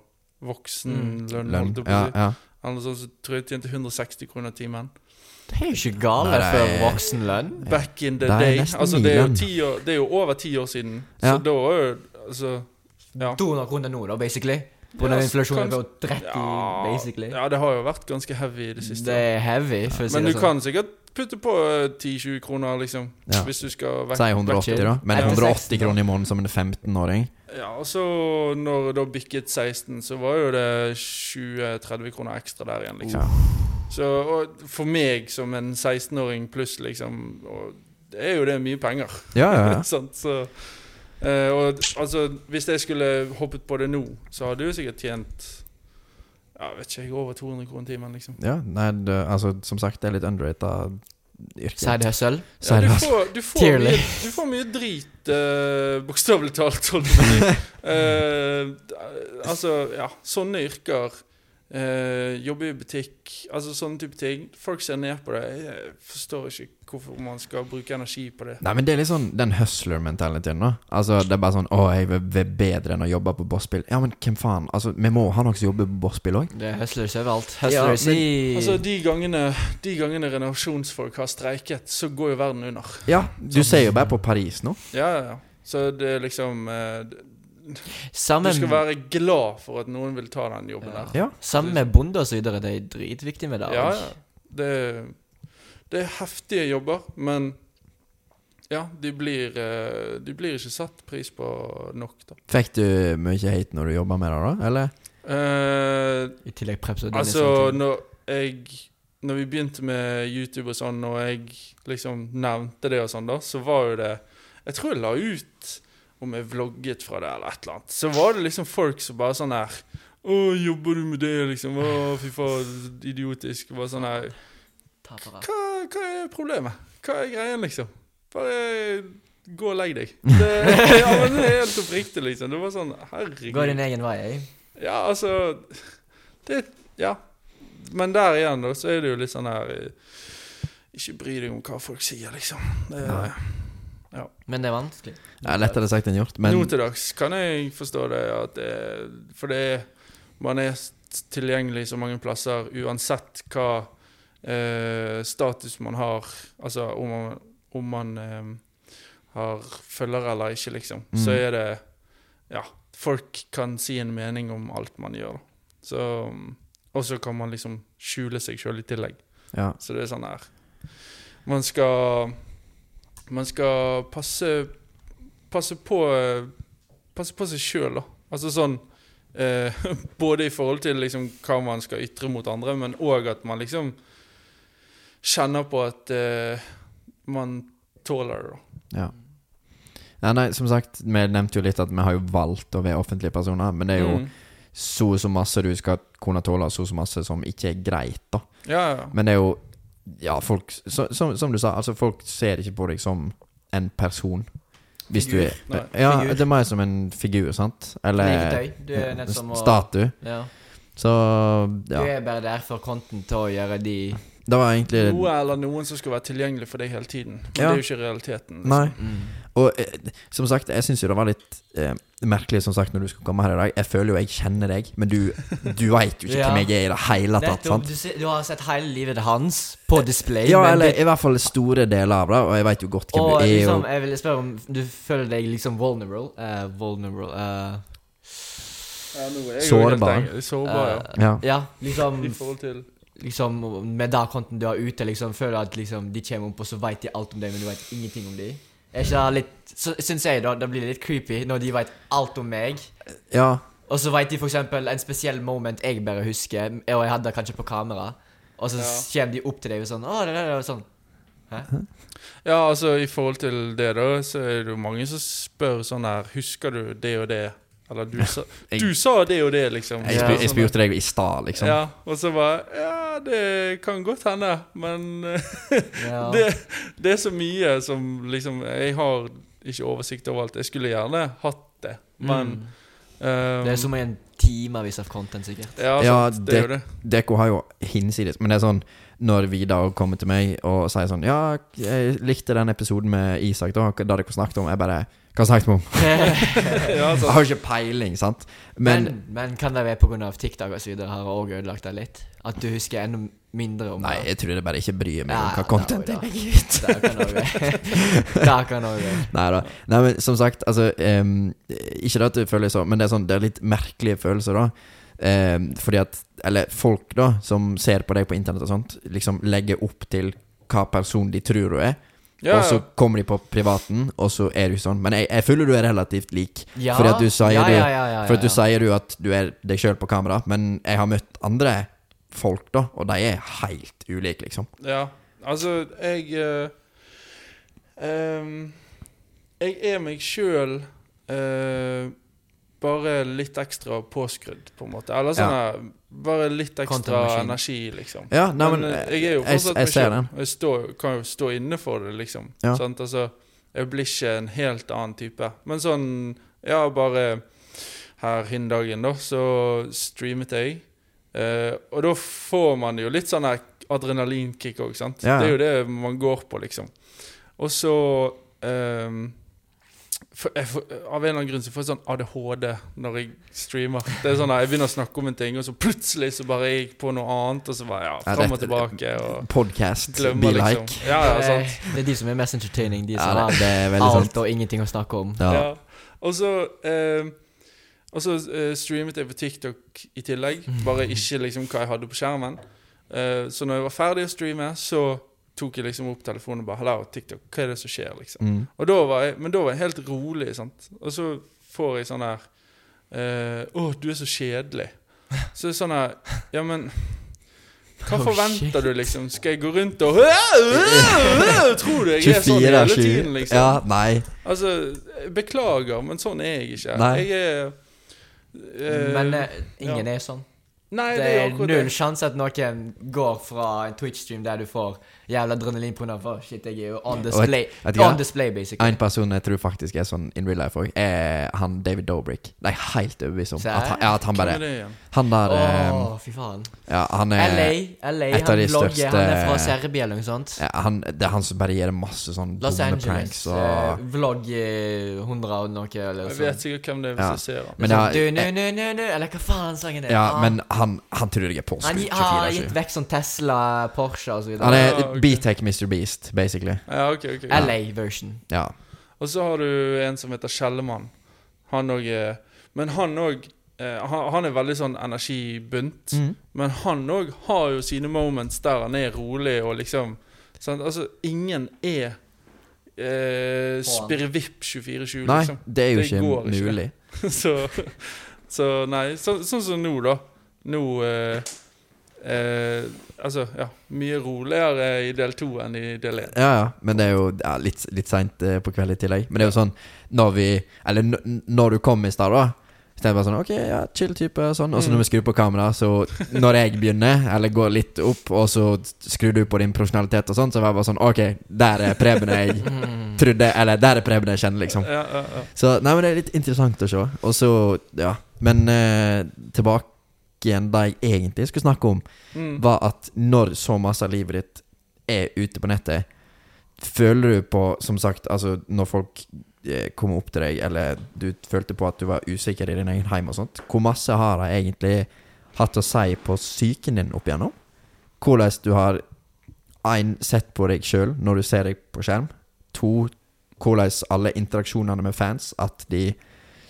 voksenlønn, Lønn. holdt jeg på å si, ja. eller sånn, så tror jeg jeg tjente 160 kroner timen. Det er jo ikke gale Nei, er- voksenlønn. Back in the Det er day. nesten Altså, det er, jo ti år, det er jo over ti år siden. Så Ja. da var jo Altså Ja. 200 kroner nå, da, basically. På Ja, den inflasjonen på 30, Ja, basically. ja, det har jo vært ganske heavy i det siste. Det er heavy, for å si Men det du sånn. kan sikkert putte på eh, 10-20 kroner, liksom. Ja. Hvis du skal vekk. Si 180, da. Men Etter 180 kroner i måneden som en 15-åring. Ja, og så når det bikket 16, så var jo det 20-30 kroner ekstra der igjen, liksom. Ja. Så for meg som en 16-åring pluss, liksom Det er jo det mye penger. Ja, ja, ja. sånn, Så, eh, og altså, hvis jeg skulle hoppet på det nå, så hadde du jo sikkert tjent Ja, vet ikke jeg, over 200 kroner timen, liksom. ja nei, det, altså, som sagt, det er litt underrata Side hustle. Ja, du, får, du, får mye, du får mye drit, uh, bokstavelig talt. Eh, altså, ja, sånne yrker. Eh, jobbe i butikk, altså sånne type ting. Folk ser ned på det. Jeg forstår ikke hvorfor man skal bruke energi på det. Nei, men det er litt sånn den hustler-mentaliteten, da. Altså, det er bare sånn 'Å, jeg vil være bedre enn å jobbe på Bossbil'. Ja, men hvem faen? Altså, vi må ha noen som jobber på Bossbil òg. Det er hustlers overalt. Ja, Hustlers men- i Altså, de gangene, de gangene renovasjonsfolk har streiket, så går jo verden under. Ja, du ser jo bare på Paris nå. Ja, ja, ja. Så det er liksom eh, Samme, Du skal være glad for at noen vil ta den jobben Ja. der. Ja. Sammen med bonde og så videre. Det er dritviktig med det. Ja, ja. Det, det er heftige jobber, men ja, de blir, eh, de blir ikke satt pris på nok, da. Fikk du mye hate når du jobba med det, da? Eller? Uh, I tillegg preps og altså, når jeg Når vi begynte med YouTube og sånn, og jeg liksom nevnte det og sånn, da, så var jo det Jeg tror jeg la ut om jeg vlogget fra det, eller et eller annet. Så var det liksom folk som bare sånn her Å, jobber du med det, liksom? Å, fy faen, idiotisk. Bare sånn her hva, hva er problemet? Hva er greien, liksom? Bare gå og legg deg. Det, ja, men det er helt oppriktig, liksom. Det var sånn Herregud. Gå din egen vei, jeg. Ja, altså Det Ja. Men der igjen, da, så er det jo litt sånn her eh, Ikke bry deg om hva folk sier, liksom. Det, Nei. Men det er vanskelig. Ja, lettere sagt enn gjort. Men Nå til dags kan jeg forstå det, at det For det er Man er tilgjengelig så mange plasser uansett hva eh, status man har. Altså om man, om man eh, har følgere eller ikke, liksom. Så Mm. er det Ja. Folk kan si en mening om alt man gjør. Så Og så kan man liksom skjule seg sjøl i tillegg. ja. Så det er sånn her Man skal Man skal passe Passe på Passe på seg sjøl, da. Altså sånn eh, Både i forhold til liksom hva man skal ytre mot andre, men òg at man liksom kjenner på at eh, man tåler det, da. ja. Ja, nei, som sagt, vi nevnte jo litt at vi har jo valgt å være offentlige personer, men det er jo Mm. så og så masse du skal kunne tåle, og så og så masse som ikke er greit, da. Ja, ja. Men det er jo Ja, folk så, som, som du sa, altså folk ser ikke på deg som en person. Hvis du er Nei. Ja, Figur. det er mer som en figur, sant? Eller. Du er nett som å statue. ja. Så Du er bare der for content til å gjøre de Det var egentlig Noe eller noen som skulle være tilgjengelig for deg hele tiden. Men Ja. det er jo ikke realiteten. liksom. Nei. mm. Og eh, som sagt, jeg syns jo det var litt eh, merkelig som sagt når du skulle komme her i dag. Jeg føler jo jeg kjenner deg, men du, du veit jo ikke Ja. hvem jeg er i det hele tatt. Nettopp. sant? Du, du har sett hele livet hans på display. Ja, eller det- i hvert fall store deler av det, og jeg veit jo godt hvem og du er. liksom, Og, jeg vil spørre om du føler deg liksom vulnerable. Uh, vulnerable uh... Ja, nå er jeg jo helt Sårbar, ja. ja. Ja, liksom I forhold til Liksom Med den konten du har ute, liksom føler at liksom de kommer opp, og så vet de alt om deg, men du vet ingenting om dem. Er ikke det litt Så syns jeg da det blir litt creepy når de vet alt om meg. ja. Og så vet de eksempel en spesiell moment jeg bare husker, og jeg hadde det kanskje på kamera. Og så Ja. kommer de opp til deg og sånn Å, det der er sånn. Ja, altså i forhold til det, da, så er det jo mange som spør sånn her Husker du det og det? Eller du sa, Jeg- du sa det og det, liksom. Jeg, Ja, jeg Sånn spurte deg i stad, liksom. Ja, og så bare Ja, det kan godt hende, men Ja. det, det er så mye som liksom Jeg har ikke oversikt over alt. Jeg skulle gjerne hatt det, men Mm. Um, Det er som en timevis av content, sikkert. Ja, Ja, det, det det. Deko har jo hinsides Men det er sånn når Vidar kommer til meg og sier sånn Ja, jeg likte den episoden med Isak, da, da dere snakket om Jeg bare Hva snakket vi om? Ja, Jeg har har ikke peiling, sant? Men, Men, men kan det være pga. TikTok og så videre har òg ødelagt deg litt? At du husker enda mindre om Nei, det? jeg tror det bare ikke bryr meg om hva content er jeg legger ut. Det kan òg være. Kan òg være. Nei da. Nei, men som sagt, altså um, Ikke det at du føler sånn, men det er sånn Det er litt merkelige følelser, da. Um, fordi at Eller folk, da, som ser på deg på internett og sånt, liksom legger opp til hva person de tror du er. Ja, Og så kommer de på privaten, og så er du sånn. Men jeg, jeg føler du er relativt lik. Ja, Fordi at du sier ja, du- at du sier at du er deg sjøl på kamera, men jeg har møtt andre folk, da, og de er helt ulike, liksom. Ja, altså, jeg uh, um, Jeg er meg sjøl bare litt ekstra påskrudd, på en måte. Eller sånn ja. Bare litt ekstra energi, liksom. Ja, nei, men, men, eh, jeg er jo jeg- fortsatt jeg meg ser sjøl. Jeg står, kan jo stå inne for det, liksom. Ja. Altså, jeg blir ikke en helt annen type. Men sånn Ja, bare her hin dagen, da, så streamet jeg. Eh, og da får man jo litt sånn adrenalinkick òg, sant. Ja. Det er jo det man går på, liksom. Og så ehm, for, jeg får, Av en eller annen grunn så får jeg sånn ADHD når jeg streamer. Det er sånn her, Jeg begynner å snakke om en ting, og så plutselig så bare gikk jeg på noe annet, og så bare ja, Ja, fram og tilbake. Og Podcast, glemmer be liksom. like. Ja, ja, sant. er, det er de som er mest entertaining. De Ja, som det, har det er veldig alt sant. og ingenting å snakke om. Ja. Ja. Og så eh, Og så eh, streamet jeg på TikTok i tillegg. Bare ikke liksom hva jeg hadde på skjermen. Eh, så når jeg var ferdig å streame, så tok jeg liksom opp telefonen og bare 'Hallo, TikTok, hva er det som skjer?' liksom. Mm. Og da var jeg, men da var jeg helt rolig, sant. Og så får jeg sånn her eh, 'Å, du er så kjedelig'. Så det er sånn her Ja, men hva Oh, forventer shit. du, liksom? Skal jeg gå rundt og Tror du jeg er sånn hele tiden, liksom? Ja, nei. Altså, beklager, men sånn er jeg ikke. Nei. Jeg er uh, Men uh, ingen er sånn. Nei, Det det er er null sjanse at noen går fra en Twitch-stream der du får jævla adrenalin pga. Oh, shit, jeg er jo on display. Et? On display, basically. En person jeg tror faktisk er sånn in real life òg, er han David Dobrik. Det er jeg helt overbevist om. At han, ja, at han bare er? Han der Åh, oh, fy faen. Ja, han er LA, LA et av han de vlogger. største- Han er fra Serbia eller noe sånt. ja, han, Det er han som bare gjør masse sånn Los dumme Angeles. pranks og eh, vlogg eh, 100 og noe eller Jeg vet sikkert hvem det er hvis Ja. jeg ser ham. Sånn, nu, eh, nu, nu, nu, Eller hva faen sangen er? Ja, Ah, men han, han tror jeg er Han påskrudd gi- har gitt vekk sånn Tesla, Porsche og så Han videre. er Ja, ok. B-Tech Mr. Beast, basically. Ja, ok, ok. LA-version. Ja. Og så har du en som heter Kjellemann. Han òg er Men han òg han, han er veldig sånn energibunt. Mm. Men han òg har jo sine moments der han er rolig og liksom sant? Altså, ingen er eh, spirrevipp 24-7, Nei, liksom. det er jo Det ikke mulig. ikke. så, så nei, så, sånn som nå, da. Nå eh, eh, Altså, ja. Mye roligere i del to enn i del én. Ja, ja, men det er jo ja, litt, litt seint eh, på kveld i tillegg. Men det er jo sånn når vi Eller når du kom i stad, da. Så tenkte jeg bare sånn Ok, ja, chill type og sånn. Og så Mm. når vi skrur på kamera, så når jeg begynner, eller går litt opp, og så skrur du på din profesjonalitet og sånn, så var jeg bare sånn Ok, der er Preben jeg Mm. trodde Eller der er Preben jeg kjenner, liksom. Ja, ja, ja. Så nei, men det er litt interessant å se. Og så, ja. Men eh, tilbake igjen det jeg egentlig skulle snakke om, Mm. var at når så masse av livet ditt er ute på nettet, føler du på, som sagt, altså når folk kom opp til deg, eller du følte på at du var usikker i din egen heim og sånt, hvor masse har de egentlig hatt å si på psyken din opp igjennom? Hvordan du har én sett på deg sjøl når du ser deg på skjerm. To, hvordan alle interaksjonene med fans, at de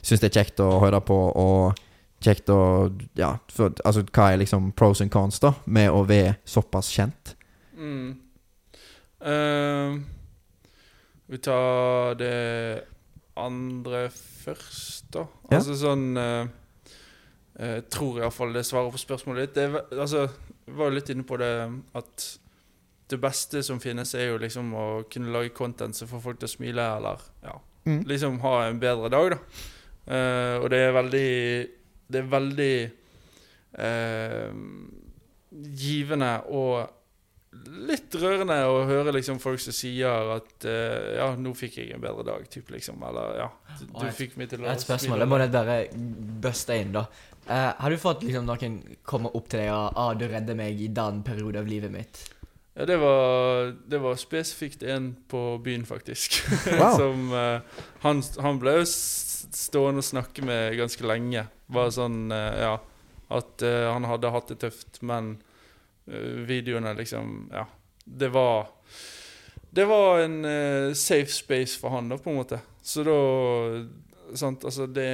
syns det er kjekt å høre på, og kjekt å Ja, for, altså hva er liksom pros and cons, da, med å være såpass kjent? Mm. Uh, vi tar det andre først, da. Ja. Altså sånn uh, Jeg tror iallfall det svarer på spørsmålet ditt. Det altså, jeg var jo litt inne på det at det beste som finnes, er jo liksom å kunne lage content som får folk til å smile, eller ja, Mm. liksom ha en bedre dag, da. Uh, og det er veldig Det er veldig eh, givende og litt rørende å høre liksom folk som sier at eh, Ja, nå fikk jeg en bedre dag, typ, liksom. Eller ja, du, du fikk meg til å Et spørsmål. Jeg må bare buste inn, da. Eh, har du fått liksom noen komme opp til deg og ah, 'Du redder meg i den perioden av livet mitt'? Ja, det var, det var spesifikt en på byen, faktisk. Wow. Som eh, han, han ble jo stående og snakke med ganske lenge. Bare sånn, eh, ja At eh, han hadde hatt det tøft, men eh, videoene liksom Ja. Det var Det var en safe space for han, da, på en måte. Så da Sant, altså det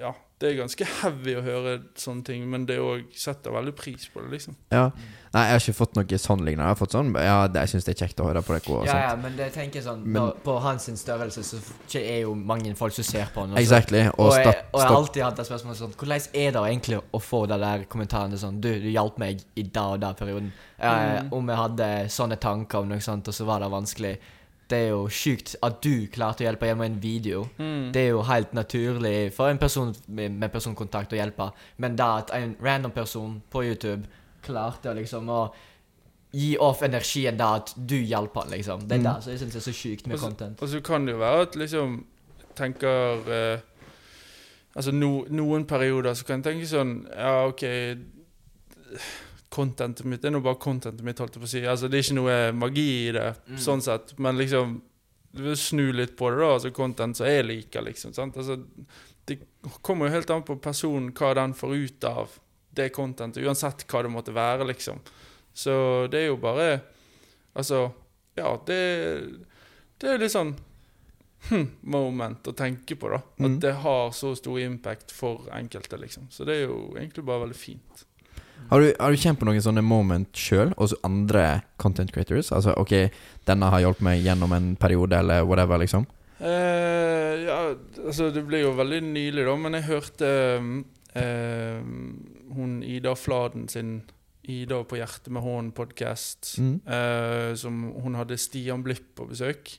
Ja. Det er ganske heavy å høre sånne ting, men det òg setter veldig pris på det, liksom. Ja. Nei, jeg har ikke fått noe sånn lignende. Jeg har fått sånn Ja, det, jeg syns det er kjekt å høre på dere Ja, ja, men det tenker jeg sånn Men- når, På hans størrelse så er jo mange folk som ser på han. og Exactly. Og, Og, jeg, og jeg har alltid hatt det spørsmålet sånn Hvordan er det egentlig å få de der kommentarene sånn Du, du hjalp meg i da og da perioden. Eh, Mm. Om jeg hadde sånne tanker om noe sånt, og så var det vanskelig. Det er jo sjukt at du klarte å hjelpe gjennom en video. Mm. Det er jo helt naturlig for en person med, personkontakt å hjelpe. Men da at en random person på YouTube klarte liksom å gi off energien da at du hjalp han, liksom. Det er Mm. det som jeg syns er så sjukt med Også, content. Og så kan det jo være at liksom tenker eh, Altså no, noen perioder så kan jeg tenke sånn Ja, OK Contentet mitt det er nå bare contentet mitt, holdt jeg på å si. Altså Det er ikke noe magi i det, Mm. sånn sett. Men liksom snu litt på det, da. Altså content som jeg liker, liksom. sant? Altså Det kommer jo helt an på personen hva den får ut av det contentet, uansett hva det måtte være, liksom. Så det er jo bare Altså, ja, det Det er litt sånn hm, moment å tenke på, da. At Mm. det har så stor impact for enkelte, liksom. Så det er jo egentlig bare veldig fint. Har, du, har du kjent på noen sånne moment sjøl, hos andre content creators? Altså OK, denne har hjulpet meg gjennom en periode, eller whatever, liksom? Uh, ja, altså det ble jo veldig nylig, da, men jeg hørte uh, uh, hun Ida Fladen sin 'Ida på hjertet med hånden'-podkast. Mm. som hun hadde Stian Blipp på besøk.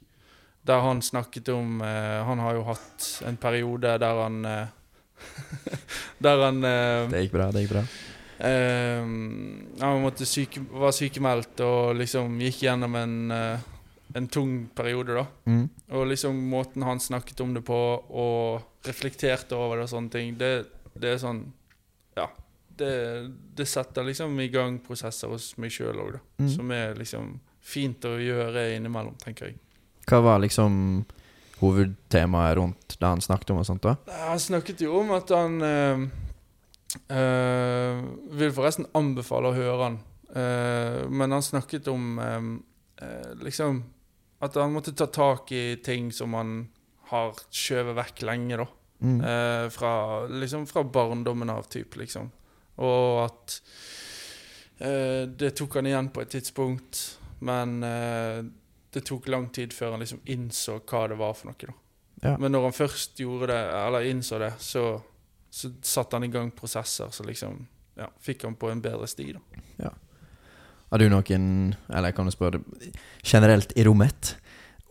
Der han snakket om Han har jo hatt en periode der han Der han Det gikk bra, det gikk bra. Eh, Han syke, var sykemeldt og liksom gikk gjennom en, uh, en tung periode, da. Mm. Og liksom måten han snakket om det på, og reflekterte over det og sånne ting, det, det er sånn Ja. Det, det setter liksom i gang prosesser hos meg sjøl òg, da. Mm. Som er liksom fint å gjøre innimellom, tenker jeg. Hva var liksom hovedtemaet rundt det han snakket om og sånt, da? Han snakket jo om at han eh, eh, Vil forresten anbefale å høre han. Uh, men han snakket om eh, uh, liksom At han måtte ta tak i ting som han har skjøvet vekk lenge, da. Mm. Fra, liksom fra barndommen av, typ, liksom. Og at det tok han igjen på et tidspunkt, men det tok lang tid før han liksom innså hva det var for noe. Ja. Men når han først gjorde det, eller innså det, så, så satte han i gang prosesser som liksom ja, fikk han på en bedre sti. da. Ja. Har du noen Eller jeg kan jo spørre generelt i rommet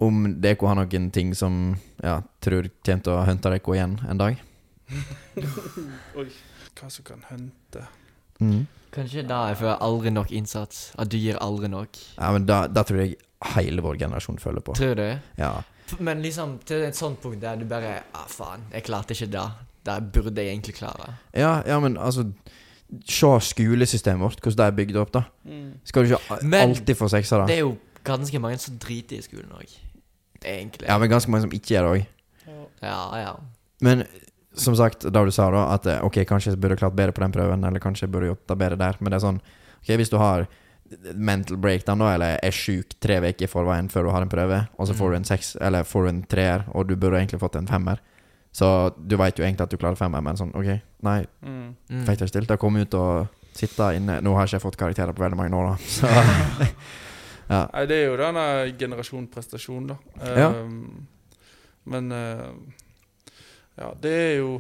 om dere har noen ting som ja, tror kommer til å hunte dere igjen en dag? Oi. Hva som kan hunte Mm. Kanskje da jeg føler aldri nok innsats. At du gir aldri nok. Ja, men da, da tror jeg hele vår generasjon føler på. Tror du? Ja. Men liksom til et sånt punkt der du bare Ah, faen, jeg klarte ikke det. Det burde jeg egentlig klare. Ja, ja, men altså Se skolesystemet vårt, hvordan det er bygd opp, da. Skal du ikke Men- alltid få sekser, da? Det er jo ganske mange som driter i skolen òg. Egentlig. Ja, men ganske mange som ikke gjør det òg. Ja, ja. Men som sagt, da du sa da at eh, ok, kanskje jeg burde klart bedre på den prøven, eller kanskje jeg burde gjort det bedre der, men det er sånn Ok, hvis du har mental breakdown, da, eller er sjuk tre uker i forveien før du har en prøve, og så får du en seks, eller får du en treer, og du burde egentlig fått en femmer, så du veit jo egentlig at du klarer femmeren, men sånn ok, nei, Mm. Mm. fikk det stilt, da komme ut og sitte inne Nå har jeg ikke fått karakterer på veldig mange år, da, så Ja. Nei, det er jo denne generasjon prestasjon, da. Ja. Um, men uh, Ja, det er jo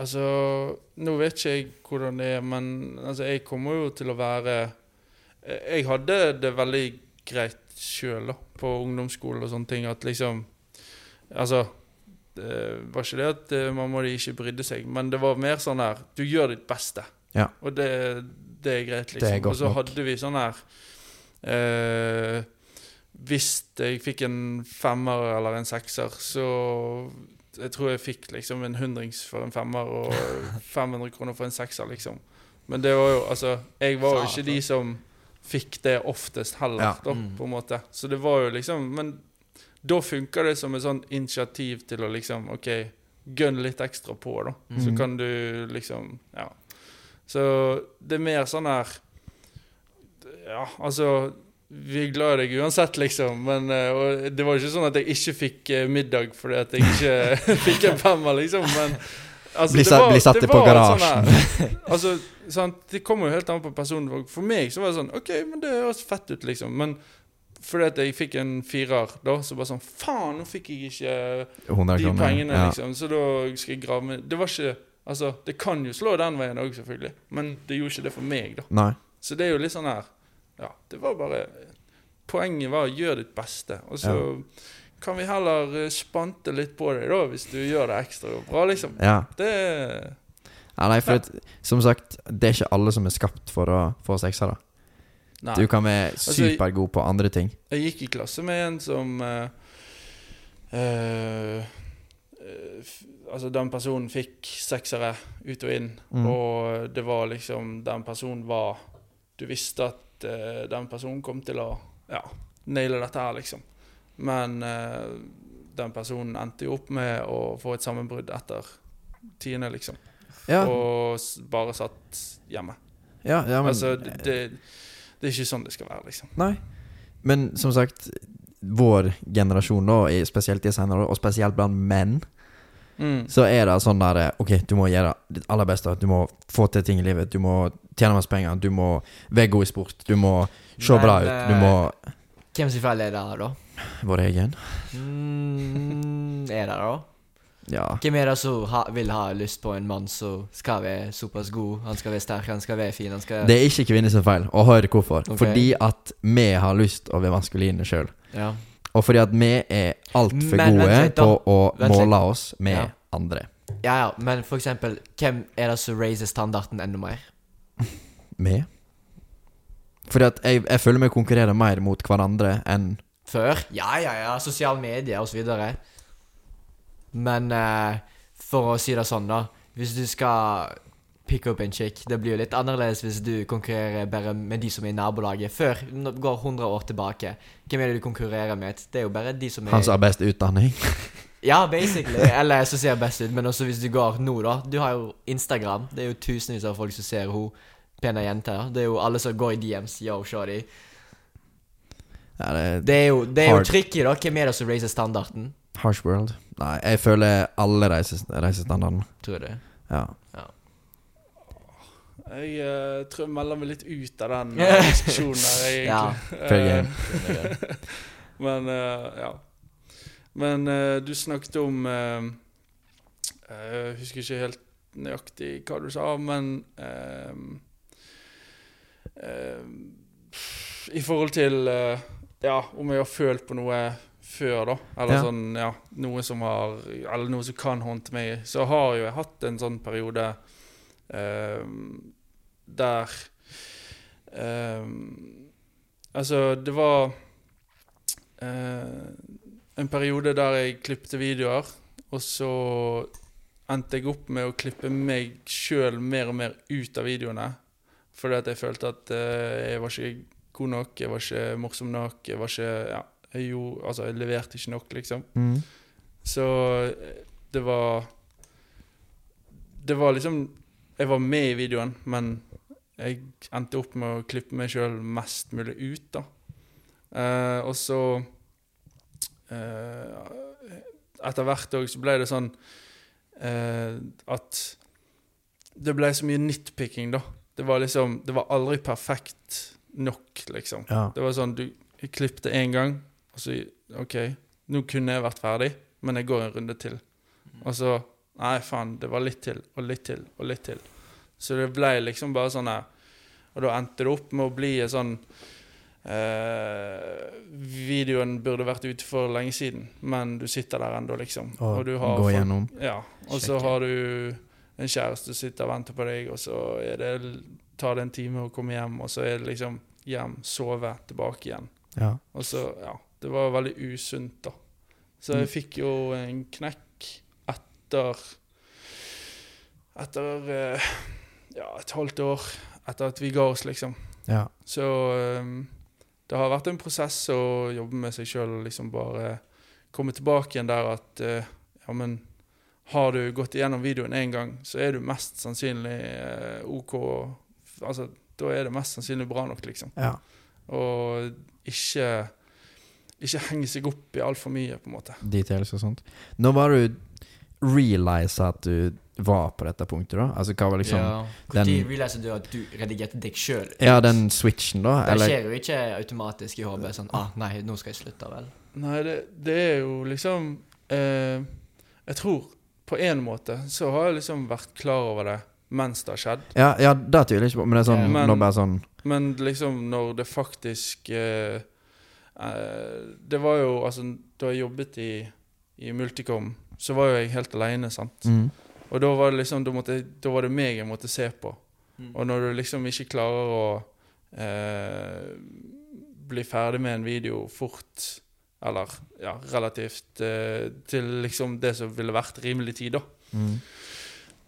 Altså Nå vet ikke jeg hvordan det er, men altså, jeg kommer jo til å være eh, Jeg hadde det veldig greit sjøl, på ungdomsskolen og sånne ting, at liksom Altså det var ikke det at man må ikke brydde seg, men det var mer sånn her Du gjør ditt beste. Ja. Og det, det er greit, Det er liksom. godt Og så hadde vi sånn her eh, Hvis jeg fikk en femmer eller en sekser, så Jeg tror jeg fikk liksom en hundrings for en femmer og 500 kroner for en sekser, liksom. Men det var jo Altså, jeg var jo ikke de som fikk det oftest heller, Ja. da, på en måte. Så det var jo liksom Men da funker det som et sånn initiativ til å liksom OK, gønn litt ekstra på, da. Så Mhm. kan du liksom Ja. Så det er mer sånn her Ja, altså Vi er glad i deg uansett, liksom. Men eh, og det var ikke sånn at jeg ikke fikk eh, middag fordi at jeg ikke fikk en femmer, liksom. Men altså, Bli det var- bli satt det på et sånn altså, sant? Det kommer jo helt an på personen. For meg så var det sånn OK, men det høres fett ut, liksom. Men fordi at jeg fikk en firer da, så bare sånn Faen, nå fikk jeg ikke de pengene, ja. liksom. Så da skal jeg grave meg Det var ikke Altså, det kan jo slå den veien òg, selvfølgelig. Men det gjorde ikke det for meg, da. Nei. Så det er jo litt sånn her Ja, det var bare Poenget var gjør ditt beste. Og så kan vi heller eh, spante litt på deg, da, hvis du gjør det ekstra bra, liksom. Ja. Det ja. Nei, for at, som sagt, det er ikke alle som er skapt for å få seksere. Nei. Du kan være Altså, supergod på andre ting. Jeg gikk i klasse med en som uh, f- Altså, den personen fikk seksere ut og inn, Mm. og det var liksom Den personen var Du visste at uh, den personen kom til å ja, naile dette her, liksom. Men den personen endte jo opp med å få et sammenbrudd etter tiende, liksom. Ja, Og bare satt hjemme. ja, ja men altså, det, det, det er ikke sånn det skal være, liksom. Nei. Men som sagt, vår generasjon, da, spesielt i senere og spesielt blant menn, Mm. så er det sånn der OK, du må gjøre ditt aller beste. Du må få til ting i livet. Du må tjene masse penger. Du må være god i sport. Du må se Men, bra ut. Du må Hvem sin feil er det her, da? Vår egen. Mm, er det da? Ja. Hvem er det som ha, vil ha lyst på en mann som skal være såpass god? Han skal være sterk, han skal være fin, han skal Det er ikke kvinnens feil, og hør hvorfor. Okay. Fordi at vi har lyst å være maskuline sjøl. Ja. Og fordi at vi er altfor vent gode da. på å Vent måle oss med Ja. andre. ja, ja, men for eksempel, hvem er det som raiser standarden enda mer? Vi? Fordi at jeg, jeg føler vi konkurrerer mer mot hverandre enn Før? Ja, ja, ja. Sosiale medier og så videre. Men eh, for å si det sånn, da. Hvis du skal pick up en chick, det blir jo litt annerledes hvis du konkurrerer bare med de som er i nabolaget. Før, går 100 år tilbake, hvem er det du konkurrerer med? Det er jo bare de som er han som har best utdanning. Ja, basically. Eller som ser best ut. Men også hvis du går nå, da. Du har jo Instagram. Det er jo tusenvis av folk som ser hun pene jenter. Det er jo alle som går i DMs. Yo, shorty. Ja, det Det er jo, det er jo tricky, da. Hvem er det som raiser standarden? Harsh world. Nei, jeg føler alle reiser, reiser. Tror du? Ja. Jeg uh, tror jeg melder meg litt ut av den eh, diskusjonen her, egentlig. fair Eh. Men uh, ja. Men du snakket om eh, Jeg husker ikke helt nøyaktig hva du sa, men I forhold til Ja, om jeg har følt på noe før, da. Eller Ja. sånn, ja. Noe som har Eller noe som kan håndte meg. Så har jo jeg hatt en sånn periode eh, der eh, Altså, det var eh, en periode der jeg klippte videoer, og så endte jeg opp med å klippe meg sjøl mer og mer ut av videoene. Fordi at jeg følte at eh, jeg var ikke god nok, jeg var ikke morsom nok, jeg var ikke Ja, jeg gjorde Altså, jeg leverte ikke nok, liksom. Mm. Så det var Det var liksom Jeg var med i videoen, men jeg endte opp med å klippe meg sjøl mest mulig ut, da. Eh, og så eh, Etter hvert òg så ble det sånn eh, at det ble så mye nitpicking, da. Det var liksom Det var aldri perfekt nok, liksom. Ja. Det var sånn, du klippet klippte én gang, og så OK, nå kunne jeg vært ferdig, men jeg går en runde til. Og så Nei, faen, det var litt til, og litt til, og litt til. Så det ble liksom bare sånn her Og da endte det opp med å bli en sånn eh, Videoen burde vært ute for lenge siden, men du sitter der ennå, liksom. Og, du har gå folk- gjennom. ja, og så har du en kjæreste som sitter og venter på deg, og så det tar det en time å komme hjem, og så er det liksom hjem, sove, tilbake igjen. Ja. Og så, ja, det var veldig usunt, da. Så jeg Mm. fikk jo en knekk etter Etter eh, ja, et halvt år etter at vi ga oss, liksom. ja. Så um, det har vært en prosess å jobbe med seg sjøl og liksom bare komme tilbake igjen der at eh, ja, men har du gått igjennom videoen én gang, så er du mest sannsynlig eh, OK. Altså, da er det mest sannsynlig bra nok, liksom. ja. Og ikke ikke henge seg opp i altfor mye, på en måte. Details og sånt. Når var du realize at du var på dette punktet, da? Altså, hva var liksom Ja, den Når realiser du at du redigerte deg sjøl? den switchen, da? Det Eller skjer jo ikke automatisk i hodet. Sånn ah, nei, nå skal jeg slutte, vel. Nei, det, det er jo liksom eh, Jeg tror på en måte så har jeg liksom vært klar over det mens det har skjedd. Ja, ja det tviler jeg ikke på, men det er sånn Ja. Men- bare sånn Men liksom når det faktisk eh, Det var jo Altså, da jeg jobbet i, i Multicom, så var jo jeg helt aleine, sant. mm. Og da var det liksom Da, måtte, da var det meg jeg måtte se på. Mm. Og når du liksom ikke klarer å eh, bli ferdig med en video fort, eller ja, relativt eh, til liksom det som ville vært rimelig tid, da, Mm.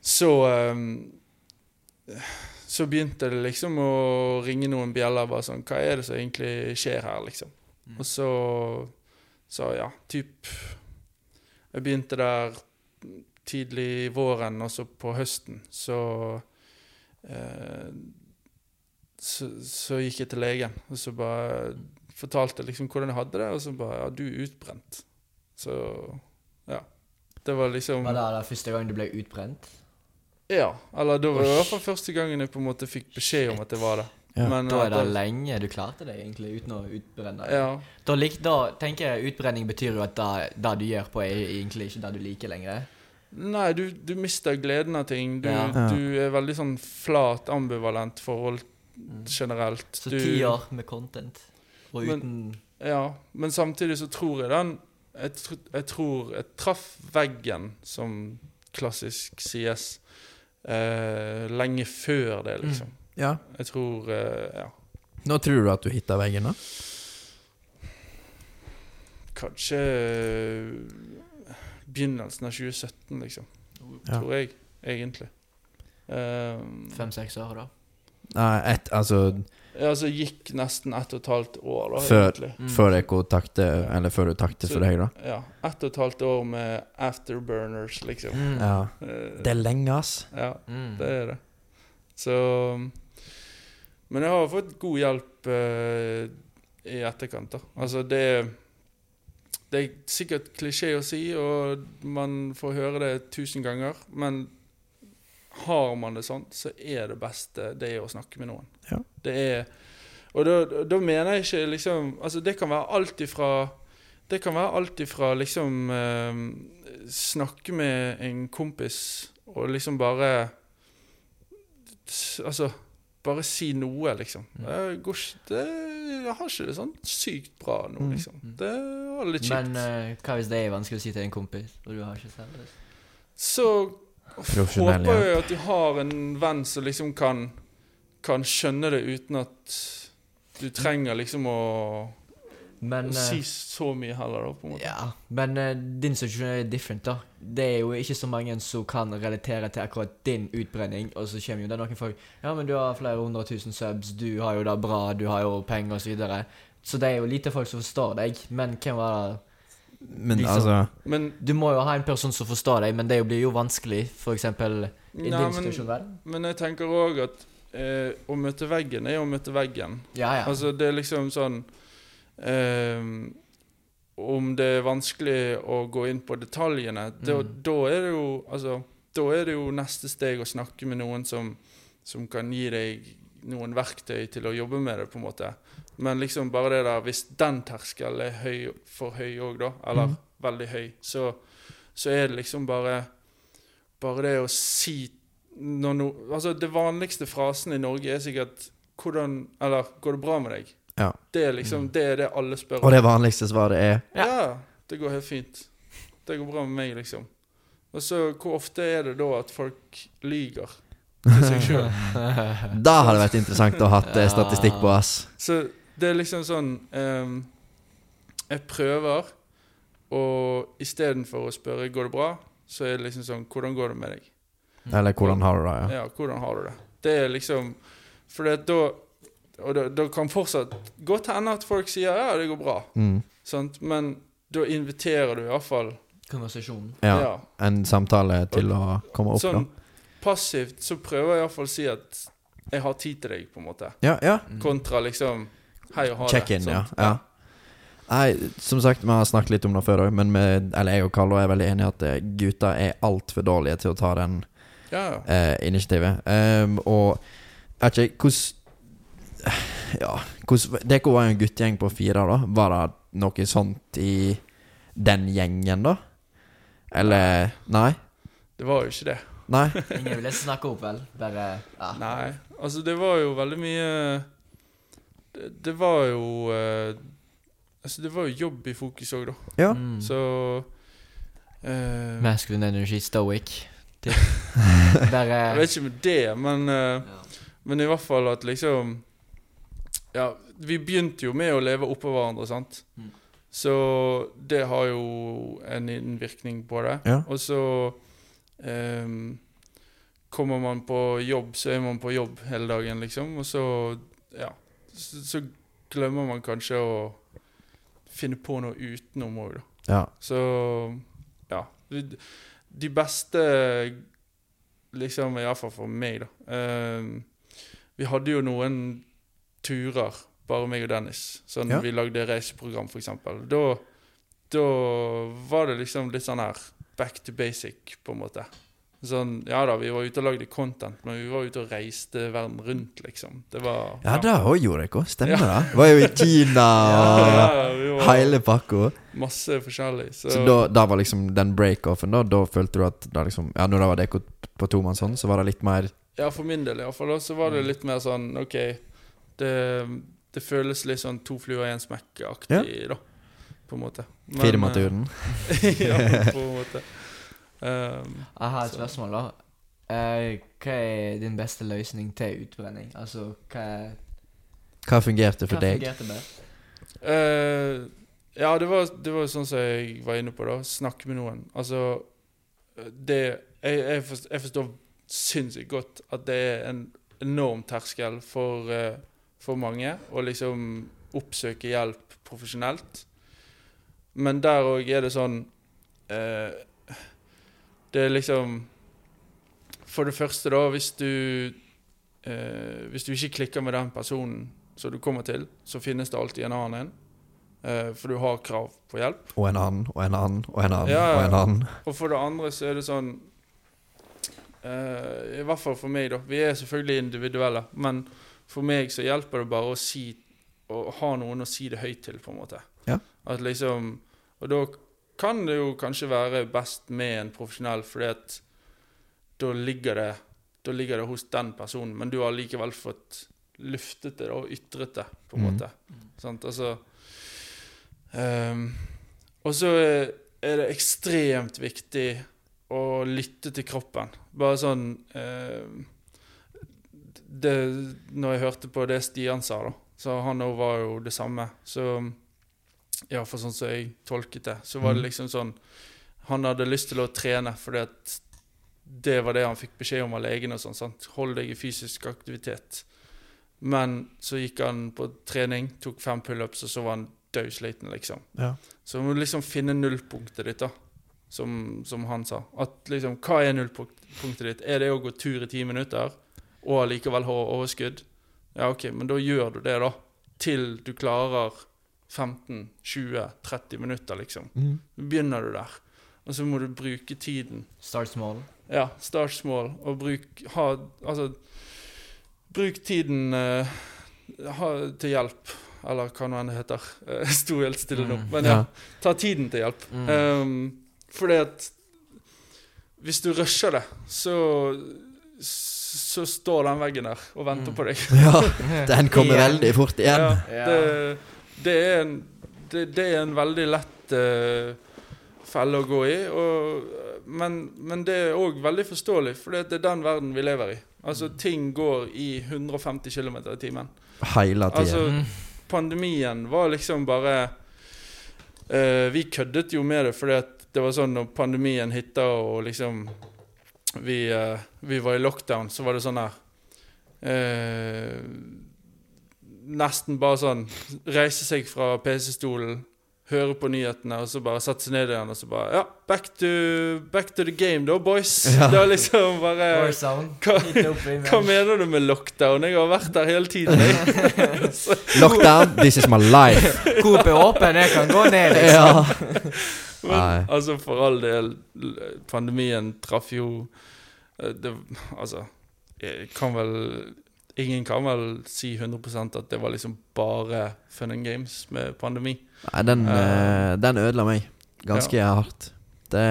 så eh, Så begynte det liksom å ringe noen bjeller. Bare sånn Hva er det som egentlig skjer her, liksom? Mm. Og så Så ja, typ Jeg begynte der tidlig i våren, og så på høsten, så eh, så, så gikk jeg til legen, og så bare fortalte liksom hvordan jeg hadde det, og så bare Ja, du er utbrent. Så ja. Det var liksom Var det da første gang du ble utbrent? Ja. Eller da var det i hvert fall første gangen jeg på en måte fikk beskjed om at det var det. Ja. Men Da er det lenge du klarte det, egentlig, uten å utbrenne deg. Ja. Da, lik, da tenker jeg utbrenning betyr jo at det, det du gjør på, er egentlig ikke det du liker lenger. Nei, du, du mister gleden av ting. Du, Ja. Du er veldig sånn flat, ambivalent forhold Mm. generelt. Så du, ti år med content, og Men- Ja, men samtidig så tror jeg den Jeg, tr jeg tror jeg traff veggen, som klassisk sies, eh, lenge før det, liksom. Ja. Jeg tror eh, Ja. Nå tror du at du hitta veggen, da? Kanskje eh, begynnelsen av 2017, liksom. Ja. Tror jeg, egentlig. Eh, fem-seks år, da. Nei, ett Altså ja, altså gikk nesten ett og et halvt år, da, Før- egentlig. Mm. før jeg kontakte Eller før du takte Så- for deg, da? Ja, ett og et halvt år med afterburners, liksom. Mm. Ja. Eh, Det er lenge, ass. Ja, Mm. det er det. Så Men jeg har fått god hjelp eh, i etterkant, da. Altså, det Det er sikkert klisjé å si, og man får høre det tusen ganger, men har man det sånn, så er det beste det å snakke med noen. Ja. Det er Og da, da mener jeg ikke liksom Altså, det kan være alt ifra Det kan være alt ifra liksom eh, Snakke med en kompis og liksom bare Altså bare si noe, liksom. Mm. Jeg, går, ikke- det, jeg har ikke det sånn sykt bra nå, Mm. liksom. Mm. Det er litt kjipt. Men uh, hva hvis det er vanskelig å si til en kompis, og du har ikke selv det? Så håper jeg at du har en venn som liksom kan, kan skjønne det uten at du trenger liksom å, Men å eh, si så mye heller, da, på en måte. Ja, men uh, din situasjon er different, da. Det er jo ikke så mange som kan relatere til akkurat din utbrenning, og så kommer jo det noen folk Ja, men du har flere hundre tusen subs, du har jo det bra, du har jo penger, og så videre. Så det er jo lite folk som forstår deg. Men hvem var det Men Liksom. altså Men, Du må jo ha en person som forstår deg, men det blir jo vanskelig, eksempel i nei, din men, situasjon, vel? men jeg tenker òg at eh, å møte veggen er å møte veggen. Ja, ja. Altså, det er liksom sånn ehm, Om det er vanskelig å gå inn på detaljene, da, Mm. da er det jo Altså, da er det jo neste steg å snakke med noen som, som kan gi deg noen verktøy til å jobbe med det, på en måte. Men liksom bare det der Hvis den terskelen er høy, for høy òg, da, eller mm. veldig høy, så, så er det liksom bare Bare det å si no, Altså, det vanligste frasen i Norge er sikkert hvordan Eller 'går det bra med deg?' Ja. Det er liksom Det er det alle spør om. Og det vanligste svaret er Ja. Ja, det går helt fint. Det går bra med meg, liksom. Og så hvor ofte er det da at folk lyger? til seg sjøl. Da hadde det vært interessant å ha hatt eh, Ja. statistikk på, ass. Så det er liksom sånn um, Jeg prøver, og istedenfor å spørre går det bra, så er det liksom sånn Hvordan går det med deg? Eller hvordan har du det, ja. Ja, hvordan har du det? Det er liksom For det, da Og da kan fortsatt godt hende at folk sier ja, det går bra, Mm. sant? men da inviterer du iallfall Konversasjonen. ja. ja, En samtale til å komme opp, Sånn da. passivt så prøver jeg iallfall å si at jeg har tid til deg, på en måte. Ja, ja. Kontra liksom Hei og ha Check-in, det. Check-in, ja. Nei, som sagt, vi har snakket litt om det før òg, men med, eller jeg og Carlo er veldig enige at eh, gutter er altfor dårlige til å ta den ja, ja. eh, initiativet. Um, og ikke hvordan Ja, Dere var jo en guttegjeng på fire, da. Var det noe sånt i den gjengen, da? Eller Nei? Det var jo ikke det. Nei? Ingen ville snakke opp, vel? Bare ja. Nei. Altså, det var jo veldig mye Det, det var jo eh, Altså, det var jo jobb i fokus òg, da. Ja. Mm. Så eh, Masculine energy, stoic. Bare Jeg vet ikke med det, men eh, ja. Men i hvert fall at liksom Ja, vi begynte jo med å leve oppå hverandre, sant? Mm. Så det har jo en innvirkning på det. Ja. Og så um, Kommer man på jobb, så er man på jobb hele dagen, liksom. Og så Ja. Så, så glemmer man kanskje å finne på noe utenom òg, da. Ja. Så ja. De- beste Liksom, iallfall for meg, da. Um, vi hadde jo noen turer, bare meg og Dennis. Sånn Ja. vi lagde reiseprogram, eksempel. Da, da var det liksom litt sånn her back to basic, på en måte. Sånn, ja da, vi var ute og lagde content, men vi var ute og reiste verden rundt, liksom. Det var Ja, det òg gjorde dere stemmer Stemmer det? Var jo i Kina og ja, hele pakka. masse forskjellig. Så, Så da, da var liksom den breakoffen, da Da følte du at da liksom Ja, når det var dere på tomannshånd, så var det litt mer Ja, for min del iallfall. Så var det litt mer sånn OK, det, det føles litt sånn to fluer i en smekk-aktig, da. På en måte. Men, firmaturen. eh, ja, på en måte. Um, Jeg har et Så- spørsmål, da. Uh, hva er din beste løsning til utbrenning? Altså, hva, Hva fungerte for hva deg? fungerte best? Uh, ja, det var, det var sånn som jeg var inne på, da. Snakke med noen. Altså Det Jeg, jeg, forstår, jeg forstår sinnssykt godt at det er en enorm terskel for, eh, for mange å liksom oppsøke hjelp profesjonelt. Men der òg er det sånn eh, Det er liksom For det første, da, hvis du eh, Hvis du ikke klikker med den personen som du kommer til, så finnes det alltid en annen en. Eh, for du har krav på hjelp. Og en annen, og en annen, og en annen, Ja, og en annen. Og for det andre så er det sånn eh, I hvert fall for meg, da. Vi er selvfølgelig individuelle, men for meg så hjelper det bare å si Å ha noen å si det høyt til, på en måte. Ja. At liksom Og da kan det jo kanskje være best med en profesjonell, fordi at da ligger det Da ligger det hos den personen, men du har likevel fått luftet det og ytret det, på en Mm. måte. Sant? Altså um, Og så er det ekstremt viktig å lytte til kroppen. Bare sånn eh, det, Når jeg hørte på det Stian sa, da, så han òg var jo det samme. Så ja, for sånn som jeg tolket det, så var det Mm. liksom sånn Han hadde lyst til å trene fordi at det var det han fikk beskjed om av legen. og sånn, sant? Hold deg i fysisk aktivitet. Men så gikk han på trening, tok fem pullups, og så var han dødsliten, liksom. Ja. Så du må liksom finne nullpunktet ditt, da. Som, som han sa. At liksom, Hva er nullpunktet ditt? Er det å gå tur i ti minutter og allikevel ha overskudd? Ja, OK, men da gjør du det, da. Til du klarer 15-20-30 minutter, liksom. Mm. Begynner du der. Og så må du bruke tiden. Start small. Ja, start small, og bruk ha Altså Bruk tiden uh, ha, til hjelp, eller hva nå enn det heter. Jeg sto helt stille nå. Mm. Men ja, Ja. ta tiden til hjelp. Mm. Um, fordi at hvis du rusher det, så så står den veggen der og venter Mm. på deg. ja. Den kommer Igjen. veldig fort igjen. Ja, det, det, er en, det, det er en veldig lett uh, felle å gå i. Og eh, men, men det er òg veldig forståelig, for det er den verden vi lever i. Altså, ting går i 150 km i timen. Hele tiden. Altså, Mm. pandemien var liksom bare uh, Vi køddet jo med det fordi at det var sånn når pandemien hitta og liksom vi, uh, vi var i lockdown, så var det sånn her uh, Nesten bare sånn Reise seg fra PC-stolen, høre på nyhetene, og så bare sette seg ned igjen og så bare Ja, back to, back to the game, da, boys. Ja. Det var liksom bare hva, hva mener du med lockdown? Jeg har vært der hele tiden. Jeg. Lockdown, this is my life. Coop er åpen, jeg kan gå ned, liksom. Ja. Men Nei. altså, for all del, pandemien traff jo eh, det, Altså, kan vel Ingen kan vel si 100% at det var liksom bare fun and games med pandemi. Nei, den, Ja. eh, den ødela meg ganske hardt. Det,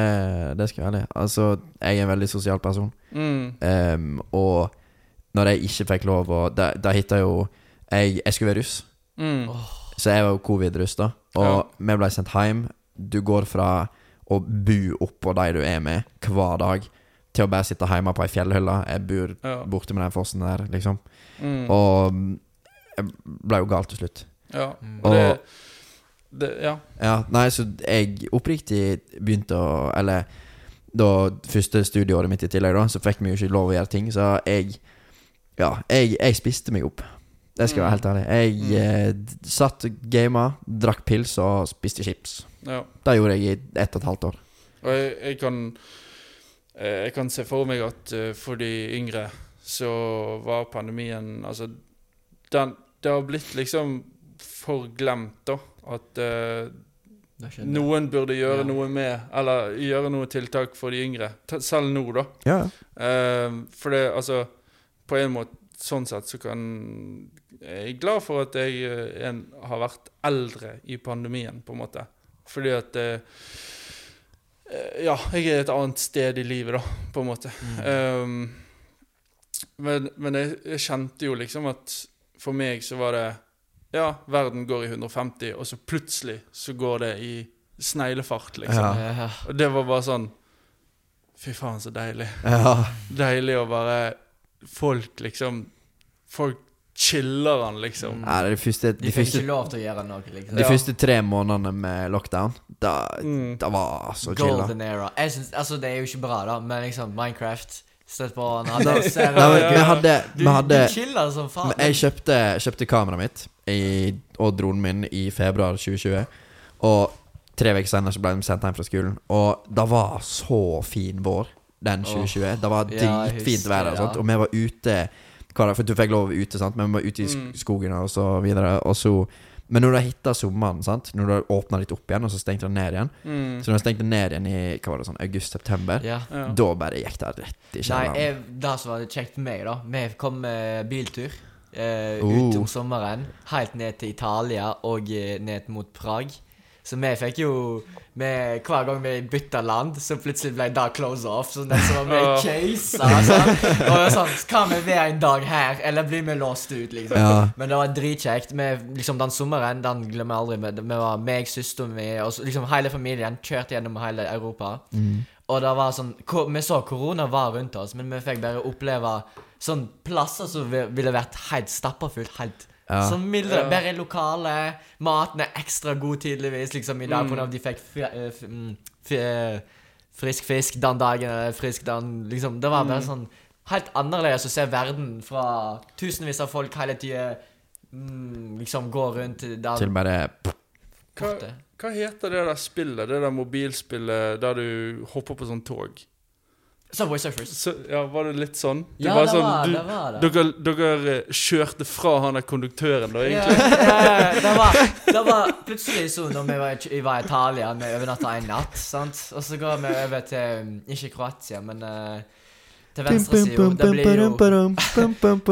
det skal jeg være ærlig. Altså, jeg er en veldig sosial person. Mm. Um, og når jeg ikke fikk lov å Da, da hitta jo jeg Jeg skulle være russ, Mm. så jeg var jo covid-russ, da. Og vi ble sendt hjem. Du går fra å bo oppå de du er med, hver dag, til å bare sitte hjemme på ei fjellhylle. Jeg bor Ja. borte med den fossen der, liksom. Mm. Og Det jeg ble jo gal til slutt. ja. Mm. Og det, det Ja. Ja, nei, så jeg oppriktig begynte å Eller da første studieåret mitt i tillegg, da, så fikk vi jo ikke lov å gjøre ting, så jeg Ja, jeg, jeg spiste meg opp. Det skal jeg være helt ærlig. Jeg eh, satt gama, drakk pils og spiste chips. Ja. Det gjorde jeg i ett og et halvt år. Og jeg, jeg kan eh, Jeg kan se for meg at eh, for de yngre så var pandemien Altså, den, det har blitt liksom for glemt, da. At eh, jeg. noen burde gjøre Ja. noe med Eller gjøre noe tiltak for de yngre. Selv nå, da. Ja, Uh, for det, altså På en måte Sånn sett så kan Jeg er glad for at jeg en, har vært eldre i pandemien, på en måte. Fordi at eh, eh, Ja, jeg er et annet sted i livet, da, på en måte. Um, men men jeg, jeg kjente jo liksom at for meg så var det Ja, verden går i 150, og så plutselig så går det i sneglefart, liksom. Ja. Og det var bare sånn Fy faen, så deilig. ja. Deilig å bare Folk liksom Folk chiller han, liksom. Nei, de første, De de, fikk første, ikke lov til å gjøre noe, liksom. de Ja. første tre månedene med lockdown, da, Mm. da var så chill. Golden era. Jeg synes, altså, det er jo ikke bra, da, men liksom Minecraft Støtt på han hadde ser- Nei, men vi hadde, Du, vi hadde du chiller som faen. Jeg kjøpte, kjøpte kameraet mitt i, og dronen min i februar 2020. Og tre uker senere så ble de sendt hjem fra skolen. Og det var så fin vår den 2020. Det var dritfint ja, vær. Og, sånt, ja. og vi var ute hva For du fikk lov ute, sant? men vi var ute i sk- Mm. skogen og så videre. Og så, men når du har hitta sommeren, sant? Når har åpna litt opp igjen, og så stengte det ned igjen Mm. Så når du stengte ned igjen i hva var det sånn august-september, Ja. Ja. da bare gikk det rett i Nei, kjelleren. jeg, det som var kjekt for meg, da Vi kom med biltur eh, Oh. ut om sommeren. Helt ned til Italia og eh, ned mot Prag. Så vi fikk jo vi, Hver gang vi bytta land, så plutselig ble det close off. Så nesten var vi i case Altså. Og sånn Kan vi være en dag her, eller blir vi låst ut, liksom? Ja. Men det var dritkjekt. Liksom, den sommeren den glemmer jeg aldri. Vi, vi var meg, søsteren min og liksom hele familien. Kjørte gjennom hele Europa. Mm. Og det var sånn Vi så korona var rundt oss, men vi fikk bare oppleve sånn plasser som ville vært helt stappfullt. Helt Ja. sånn mildere, Ja. Bare lokale. Maten er ekstra god, tydeligvis. Liksom i dag, Mm. på at de fikk fri, eh, mm, eh, frisk fisk den dagen, frisk den Liksom, det var bare Mm. sånn helt annerledes å se verden fra tusenvis av folk hele tida. Mm, liksom gå rundt der Til bare Hva, hva heter det der spillet? Det der mobilspillet der du hopper på sånn tog? Subway Surfers. Så, ja, Var det litt sånn? Det Ja, var det sånn, var du, det. Var det. Dere, dere eh, kjørte fra han der konduktøren, da, egentlig? ja, ja, det, var, det var plutselig sånn når vi var, i- var i Italia, vi overnatta en natt, sant? og så går vi over til um, Ikke Kroatia, men uh, til venstresida. Det blir jo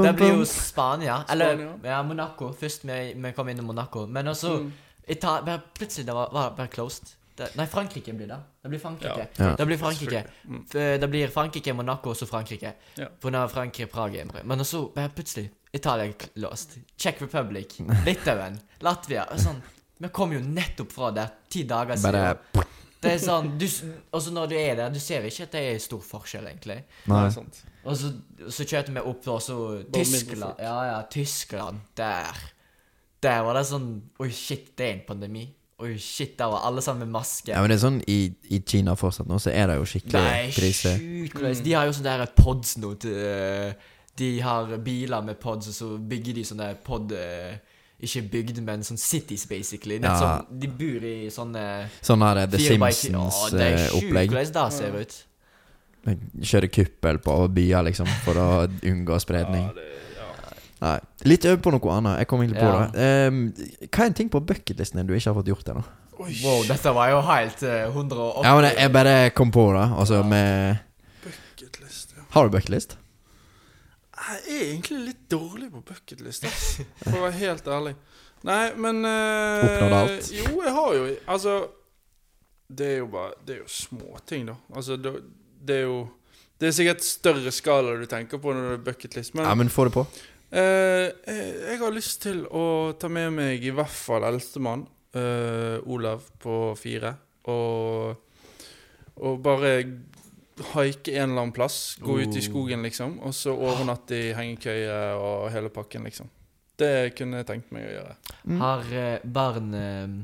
Det blir jo Spania. Eller Spania. ja, Monaco. Først vi, vi kom innom Monaco. Men også Mm. Ita Plutselig det var, det bare closed. Det, nei, Frankrike blir det. Det blir Frankrike. Ja. Det blir Frankrike. Mm. Det blir Frankrike, Monaco og så Frankrike. Ja. På grunn Frankrike, Prag med. Men så bare plutselig Italia låst. Czech Republic, Litauen, Latvia sånn. Vi kom jo nettopp fra det ti dager siden. Bare Det er sånn du, også Og så når du er der, du ser ikke at det er stor forskjell, egentlig. Nei. Og så, så kjørte vi opp, og så Tyskland. Ja, ja, Tyskland. Der. Der var det sånn Oi, shit, det er en pandemi. Oi, shit, der var alle sammen med maske. Ja, men det er sånn i, i Kina fortsatt nå, så er det jo skikkelig er krise. sjukt hvordan De har jo sånne der pods nå til eh, De har biler med pods, og så bygger de sånne pod eh, Ikke bygd, men sånn cities, basically. Ja. som De bor i sånne Sånn her The fire by Det er sjukt Simpsons-opplegg. hvordan det ser ut. Kjøre kuppel på byer, liksom, for å unngå spredning. Ja, det. Nei. Litt over på noe annet. Jeg kom egentlig på Ja. det. Um, hva er en ting på bucketlisten din du ikke har fått gjort ennå? Wow, dette var jo helt uh, 180 Ja, men jeg, jeg bare kom på det. Altså Ja. med bucketlist, ja. Har du bucketlist? Jeg er egentlig litt dårlig på bucketlist, for å være helt ærlig. Nei, men uh, Oppnådd alt? Jo, jeg har jo Altså Det er jo bare Det er jo småting, da. Altså, det, det er jo Det er sikkert større skala du tenker på når du har bucketlist, men Ja, men få det på. Eh, jeg jeg har lyst til å ta med meg i hvert fall eldstemann, eh, Olav på fire, og, og bare haike en eller annen plass. Gå ut i Oh. skogen, liksom, og så overnatte i hengekøye og hele pakken, liksom. Det kunne jeg tenkt meg å gjøre. Mm. Har eh, barn uh,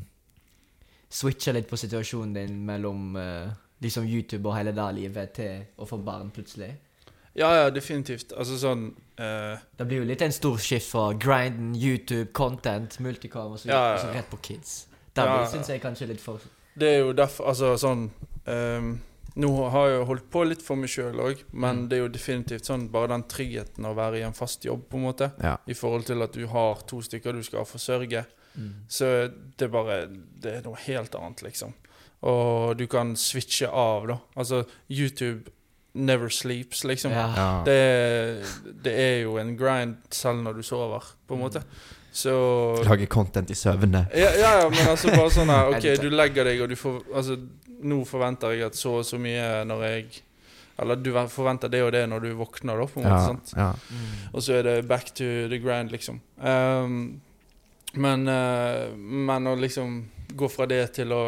switcha litt på situasjonen din mellom eh, liksom YouTube og hele det livet til å få barn plutselig? Ja, ja, definitivt. Altså sånn uh, Det blir jo litt en stor skift fra grinden, YouTube, content, multicam og så, Ja, ja, og så ja. rett på kids. Det Ja, syns jeg kanskje litt for Det er jo derfor Altså sånn um, Nå har jeg jo holdt på litt for meg sjøl òg, men Mm. det er jo definitivt sånn bare den tryggheten å være i en fast jobb, på en måte. Ja. I forhold til at du har to stykker du skal forsørge. mm. Så det er bare Det er noe helt annet, liksom. Og du kan switche av, da. Altså, YouTube never sleeps, liksom. Ja. Det, det er jo en grind selv når du sover, på en måte. Så Lage content i søvne. ja, ja, ja, men altså bare sånn her OK, du legger deg, og du får Altså, nå forventer jeg at så og så mye når jeg Eller du forventer det og det når du våkner, da, på en måte. Ja, sant? ja. Mm. Og så er det back to the grind, liksom. Um, men, uh, men å liksom gå fra det til å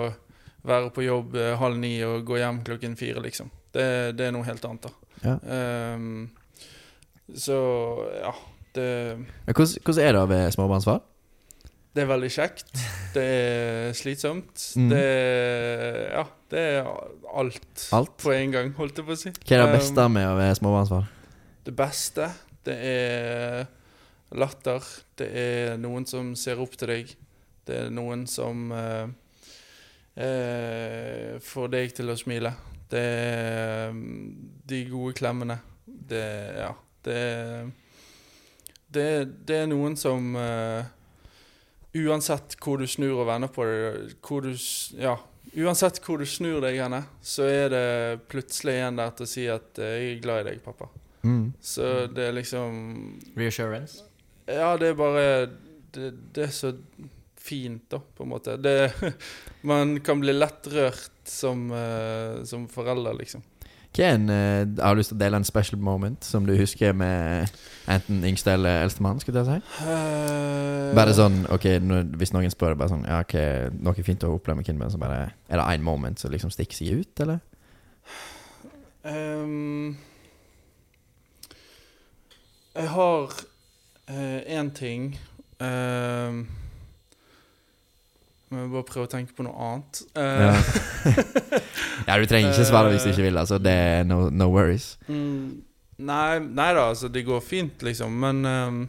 være på jobb eh, halv ni og gå hjem klokken fire, liksom. Det, det er noe helt annet, da. Ja. Um, så ja. Det, Men hvordan, hvordan er det å være småbarnsfar? det er veldig kjekt. Det er slitsomt. Mm. Det er Ja, det er alt, Alt? på en gang, holdt jeg på å si. Hva er det Um, beste med å være småbarnsfar? Det beste, det er latter. Det er noen som ser opp til deg. Det er noen som eh, får deg til å smile. Det er mm, de gode klemmene. Det Ja. Det er Det, det er noen som uh, Uansett hvor du snur og vender på det, hvor du Ja. Uansett hvor du snur deg henne, så er det plutselig en der til å si at eh, 'jeg er glad i deg, pappa'. Mm. Så det er liksom Reassurance? Ja, det er bare Det, det er så fint, da, på en måte. Det, man kan bli lett rørt som, eh, som forelder, liksom. En, eh, har du lyst til å dele en special moment som du husker med enten yngste eller eldstemann? Skulle jeg si? Uh, Bare sånn, ok, når, Hvis noen spør bare sånn Ja, ok, noe fint å oppleve med kinben så bare Er det én moment som liksom stikker seg ut, eller? Um, jeg har én ting ehm, Må bare prøve å tenke på noe annet. Eh, Ja. ja, du trenger ikke svare hvis du ikke vil, altså. Det er no, no worries. Mm, nei, nei da, altså det går fint liksom Men um,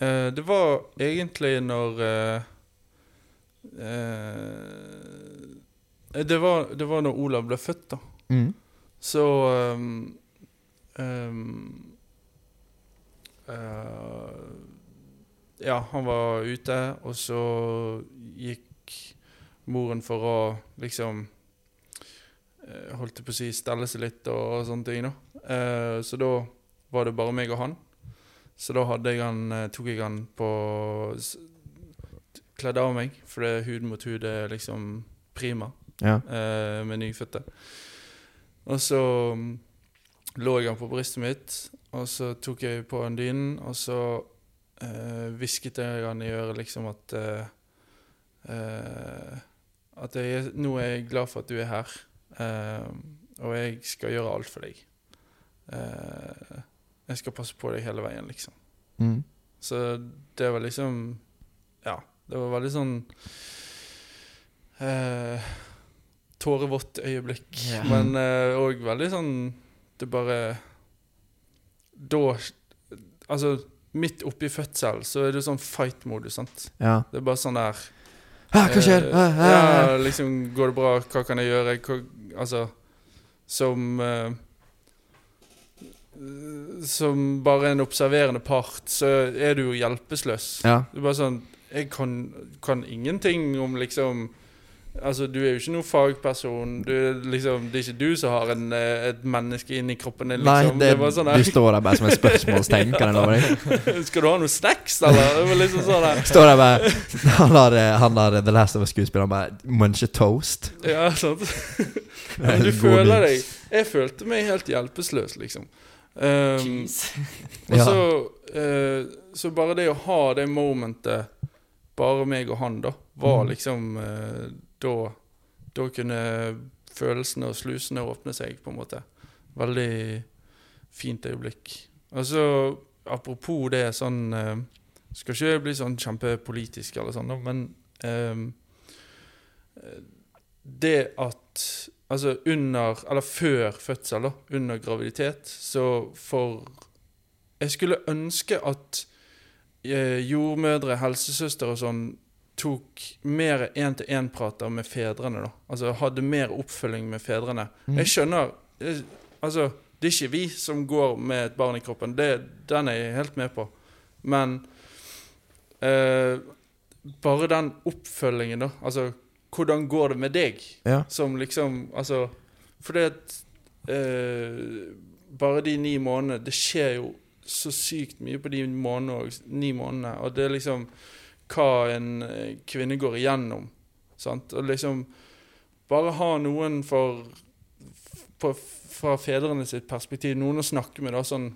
uh, det var egentlig når uh, uh, det, var, det var når Olav ble født da Mm. Så um, um, Ja, han var ute Og så gikk moren for å liksom eh, holdt jeg på å si, stelle seg litt og, og sånne ting. da. Eh, så da var det bare meg og han. Så da hadde jeg han, eh, tok jeg han på s- Kledd av meg, for det hud mot hud er liksom prima Ja. eh, med nyfødte. Og så mm, lå jeg han på brystet mitt, og så tok jeg på en dyne, og så hvisket jeg han i øret liksom at uh, eh, at jeg, nå er jeg glad for at du er her, eh, og jeg skal gjøre alt for deg. Eh, jeg skal passe på deg hele veien, liksom. Mm. Så det var liksom Ja, det var veldig sånn uh, Tårevått øyeblikk. yeah. Men òg veldig sånn Det bare Da Altså, midt oppi fødsel så er det sånn fight-modus, sant. Ja. Det er bare sånn der Ah, hva skjer? Ah, ah, Ja, liksom Går det bra? Hva kan jeg gjøre? Hva, altså Som uh, Som bare en observerende part, så er du jo hjelpeløs. Ja. Det er bare sånn Jeg kan, kan ingenting om liksom Altså, du er jo ikke noen fagperson. Du, liksom, det er ikke du som har en, eh, et menneske inni kroppen din, Nei, det, det, sånn du står der bare som et spørsmålstegn, kan jeg love deg. Skal du ha noe snacks, eller? Det var liksom sånn der. Står der bare Han har, eh, han har The Last of Us-skuespilleren bare muncher toast. Ja, sant. Men du føler deg Jeg følte meg helt hjelpeløs, liksom. Um, og Ja. så eh, Så bare det å ha det momentet, bare meg og han, da, var Mhm. liksom eh, Da Da kunne følelsene og slusene åpne seg, på en måte. Veldig fint øyeblikk. Og så, apropos det sånn eh, Skal ikke bli sånn kjempepolitisk eller sånn, men eh, Det at Altså under Eller før fødsel, da. Under graviditet. Så for Jeg skulle ønske at eh, jordmødre, helsesøster og sånn tok mer én-til-én-prater med fedrene. da Altså hadde mer oppfølging med fedrene. Mm. Jeg skjønner eh, Altså, det er ikke vi som går med et barn i kroppen. Det, den er jeg helt med på. Men eh, bare den oppfølgingen, da. Altså, hvordan går det med deg? Ja. Som liksom Altså, fordi at eh, Bare de ni månedene Det skjer jo så sykt mye på de månedene ni månedene. Og det er liksom hva en eh, kvinne går igjennom. Sant? Og liksom Bare ha noen for for, Fra fedrene sitt perspektiv, noen å snakke med, da, sånn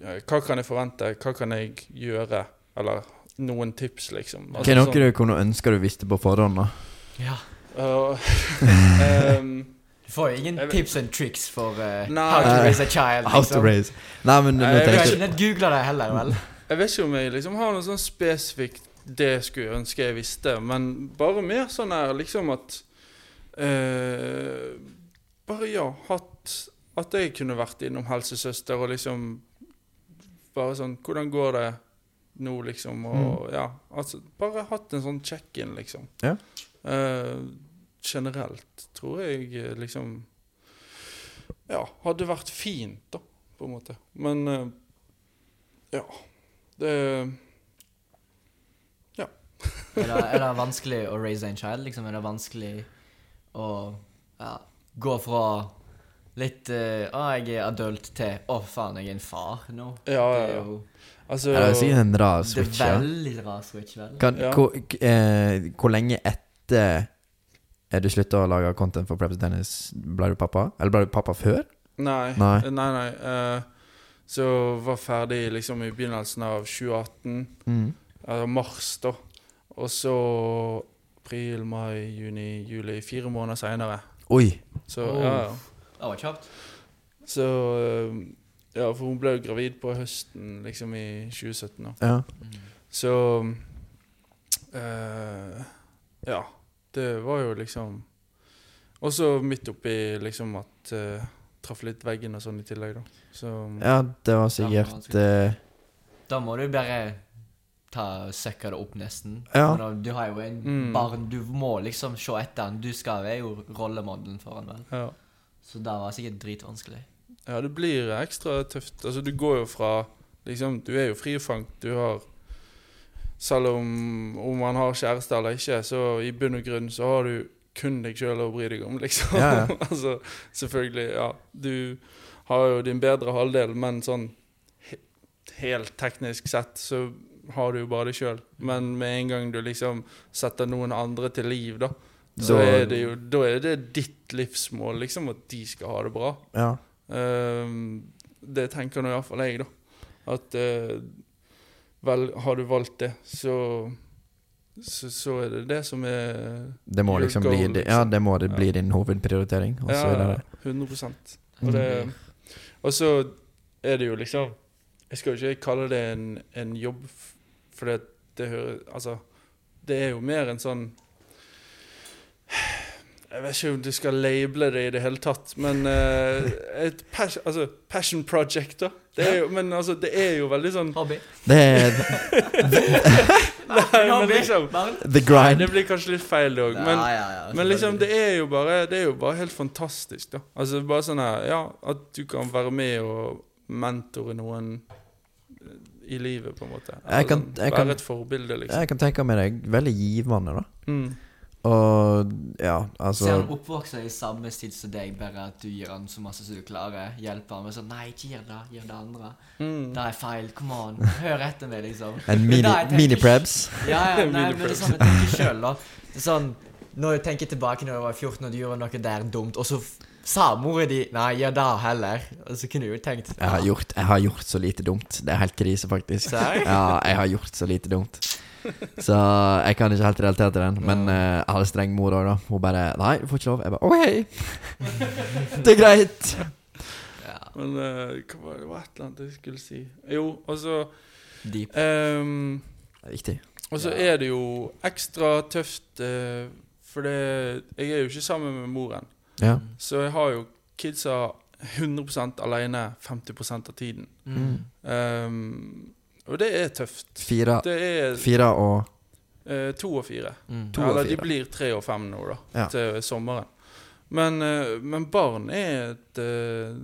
Hva kan jeg forvente? Hva kan jeg gjøre? Eller noen tips, liksom. Hva er noe du kunne ønske du visste på forhånd, da? Ja. Uh, um, Du får jo ingen vet- tips and tricks for uh, Nei. how to raise a child. How to Liksom. raise Nei, men Nei, jeg jeg, jeg, jeg, nett google det heller, vel? Jeg vet ikke om jeg liksom har noe sånn spesifikt det skulle jeg ønske jeg visste, men bare mer sånn her liksom at eh, Bare ja, hatt At jeg kunne vært innom helsesøster og liksom Bare sånn Hvordan går det nå, liksom? Og ja, altså Bare hatt en sånn check-in, liksom. Ja. Eh, generelt tror jeg eh, liksom Ja, hadde vært fint, da, på en måte. Men eh, ja. Det Er det, er det vanskelig å raise en child? Liksom? Er det vanskelig å ja, gå fra litt uh, Å, jeg er adult til Å, faen, jeg er en far nå. Ja, ja, ja. jo Altså det er sikkert en rar switch. det er veldig rar switch, vel? Kan, Ja. hvor, k- eh, hvor lenge etter er du slutta å lage content for Preps Dennis? Ble du pappa? Eller ble du pappa før? Nei. Nei. Nei, nei. Uh, så var ferdig liksom i begynnelsen av 2018. Mm. Eller mars, da. Og så april, mai, juni, juli. Fire måneder seinere. Oi. Så Oh. ja, ja. Det var kjapt. Så eh, Ja, for hun ble jo gravid på høsten liksom i 2017. da. Ja. Så uh, Ja. Det var jo liksom Og så midt oppi liksom at uh, Traff litt veggen og sånn i tillegg, da. Så ja, det var sikkert Da må du bare ta søkke det opp, nesten. Ja. For Du har jo en Mm. barn, du må liksom se etter han. Du skal være jo rollemodellen for han, vel. ja. Så det var sikkert dritvanskelig. Ja, det blir ekstra tøft. Altså, du går jo fra Liksom, du er jo frifangt. Du har Selv om, om man har kjæreste eller ikke, så i bunn og grunn så har du kun deg sjøl å bry deg om, liksom. Ja, ja. altså, selvfølgelig, ja. Du har jo din bedre halvdel, men sånn he helt teknisk sett så har du jo bare deg sjøl. Men med en gang du liksom setter noen andre til liv, da, så er det jo Da er det ditt livsmål, liksom, at de skal ha det bra. Ja. Um, det tenker nå iallfall jeg, da. At uh, vel, har du valgt det, så så, så er det det som er Det må liksom goal, bli di- Ja, liksom. det må det Ja. bli din hovedprioritering. Og så Ja, er det 100 Og, det, og så er det jo liksom Jeg skal jo ikke kalle det en, en jobb, for det, det hører Altså, det er jo mer en sånn Jeg vet ikke om du skal labele det i det hele tatt, men uh, et pas, altså, passion project, da. Det er jo, men altså, det er jo veldig sånn Hobby. Det er Nei, men liksom the grind. Det blir kanskje litt feil, det òg, men Ja, ja, ja, Men liksom, det er jo bare Det er jo bare helt fantastisk, da. Altså bare sånn her Ja, at du kan være med og mentore noen i livet, på en måte. Jeg kan- sånn, jeg kan- være et forbilde, liksom. Jeg kan tenke meg det veldig givende, da. Mm. Og ja, altså er altså han oppvokser i samme stil som deg, bare at du gir han så masse som du klarer. Hjelper han med sånn Nei, ikke gjør det. Gjør det andre. Mm. Det er feil. Come on. Hør etter meg, liksom. En mini-prebs? mini-prebz. Ja, ja, nei, men det er sånn jeg tenker sjøl, da. Det er sånn Når jeg tenker tilbake når jeg var 14 og du gjorde noe der dumt, og så sa mora di Nei, gjør det heller. Og så kunne du jo tenkt Jeg har, gjort, jeg har gjort så lite dumt. Det er helt krise, faktisk. Ja, jeg har gjort så lite dumt. Så jeg kan ikke helt relatere til den. Men jeg uh, hadde streng mor òg, da. Hun bare 'Nei, du får ikke lov.' Jeg bare 'OK, det er greit'. Ja, Men uh, hva var det? et eller annet jeg skulle si. Jo, og så deep. Um, Det er viktig. Og så Ja. er det jo ekstra tøft, uh, for det Jeg er jo ikke sammen med moren. Ja. Så jeg har jo kidsa 100% alene 50% av tiden. Mm. Um, og det er tøft. Fire, Det er fire og uh, to og fire. Mm. To og fire. de blir tre og fem nå, da. Ja. Til sommeren. Men, uh, men barn er et uh,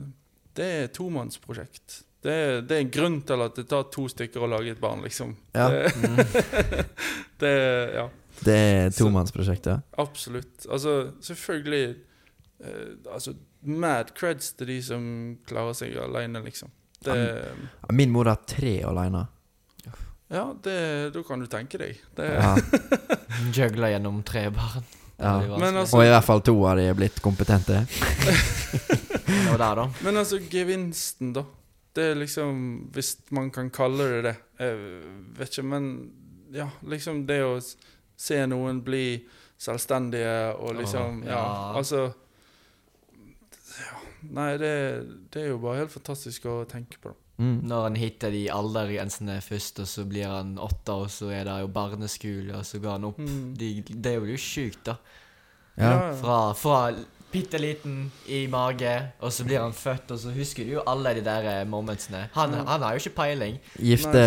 Det er et tomannsprosjekt. Det er, det er en grunn til at det tar to stykker å lage et barn, liksom. Ja. Det, Mm. det Ja. Det er et tomannsprosjekt, ja? Absolutt. Altså, selvfølgelig Altså, mad creds til de som klarer seg alene, liksom. Det, Min mor har tre alene. ja, det, da kan du tenke deg. Det, Ja. Juggler gjennom tre barn. Ja. Men altså- Og i hvert fall to av de er blitt kompetente. Det var der, da. Men altså, gevinsten, da. Det er liksom Hvis man kan kalle det det. Jeg vet ikke, men ja, liksom det å se noen bli selvstendige og liksom Ja, ja. altså Nei, det, det er jo bare helt fantastisk å tenke på. Mm. Når han hitter de aldergrensene først, og så blir han åtte, og så er det jo barneskole, og så går han opp. De, det er jo sjukt, da. Ja. Fra, fra bitte liten i mage, og så blir han født, og så husker du jo alle de der eh, momentsene. Han, Mm. han har jo ikke peiling. Gifte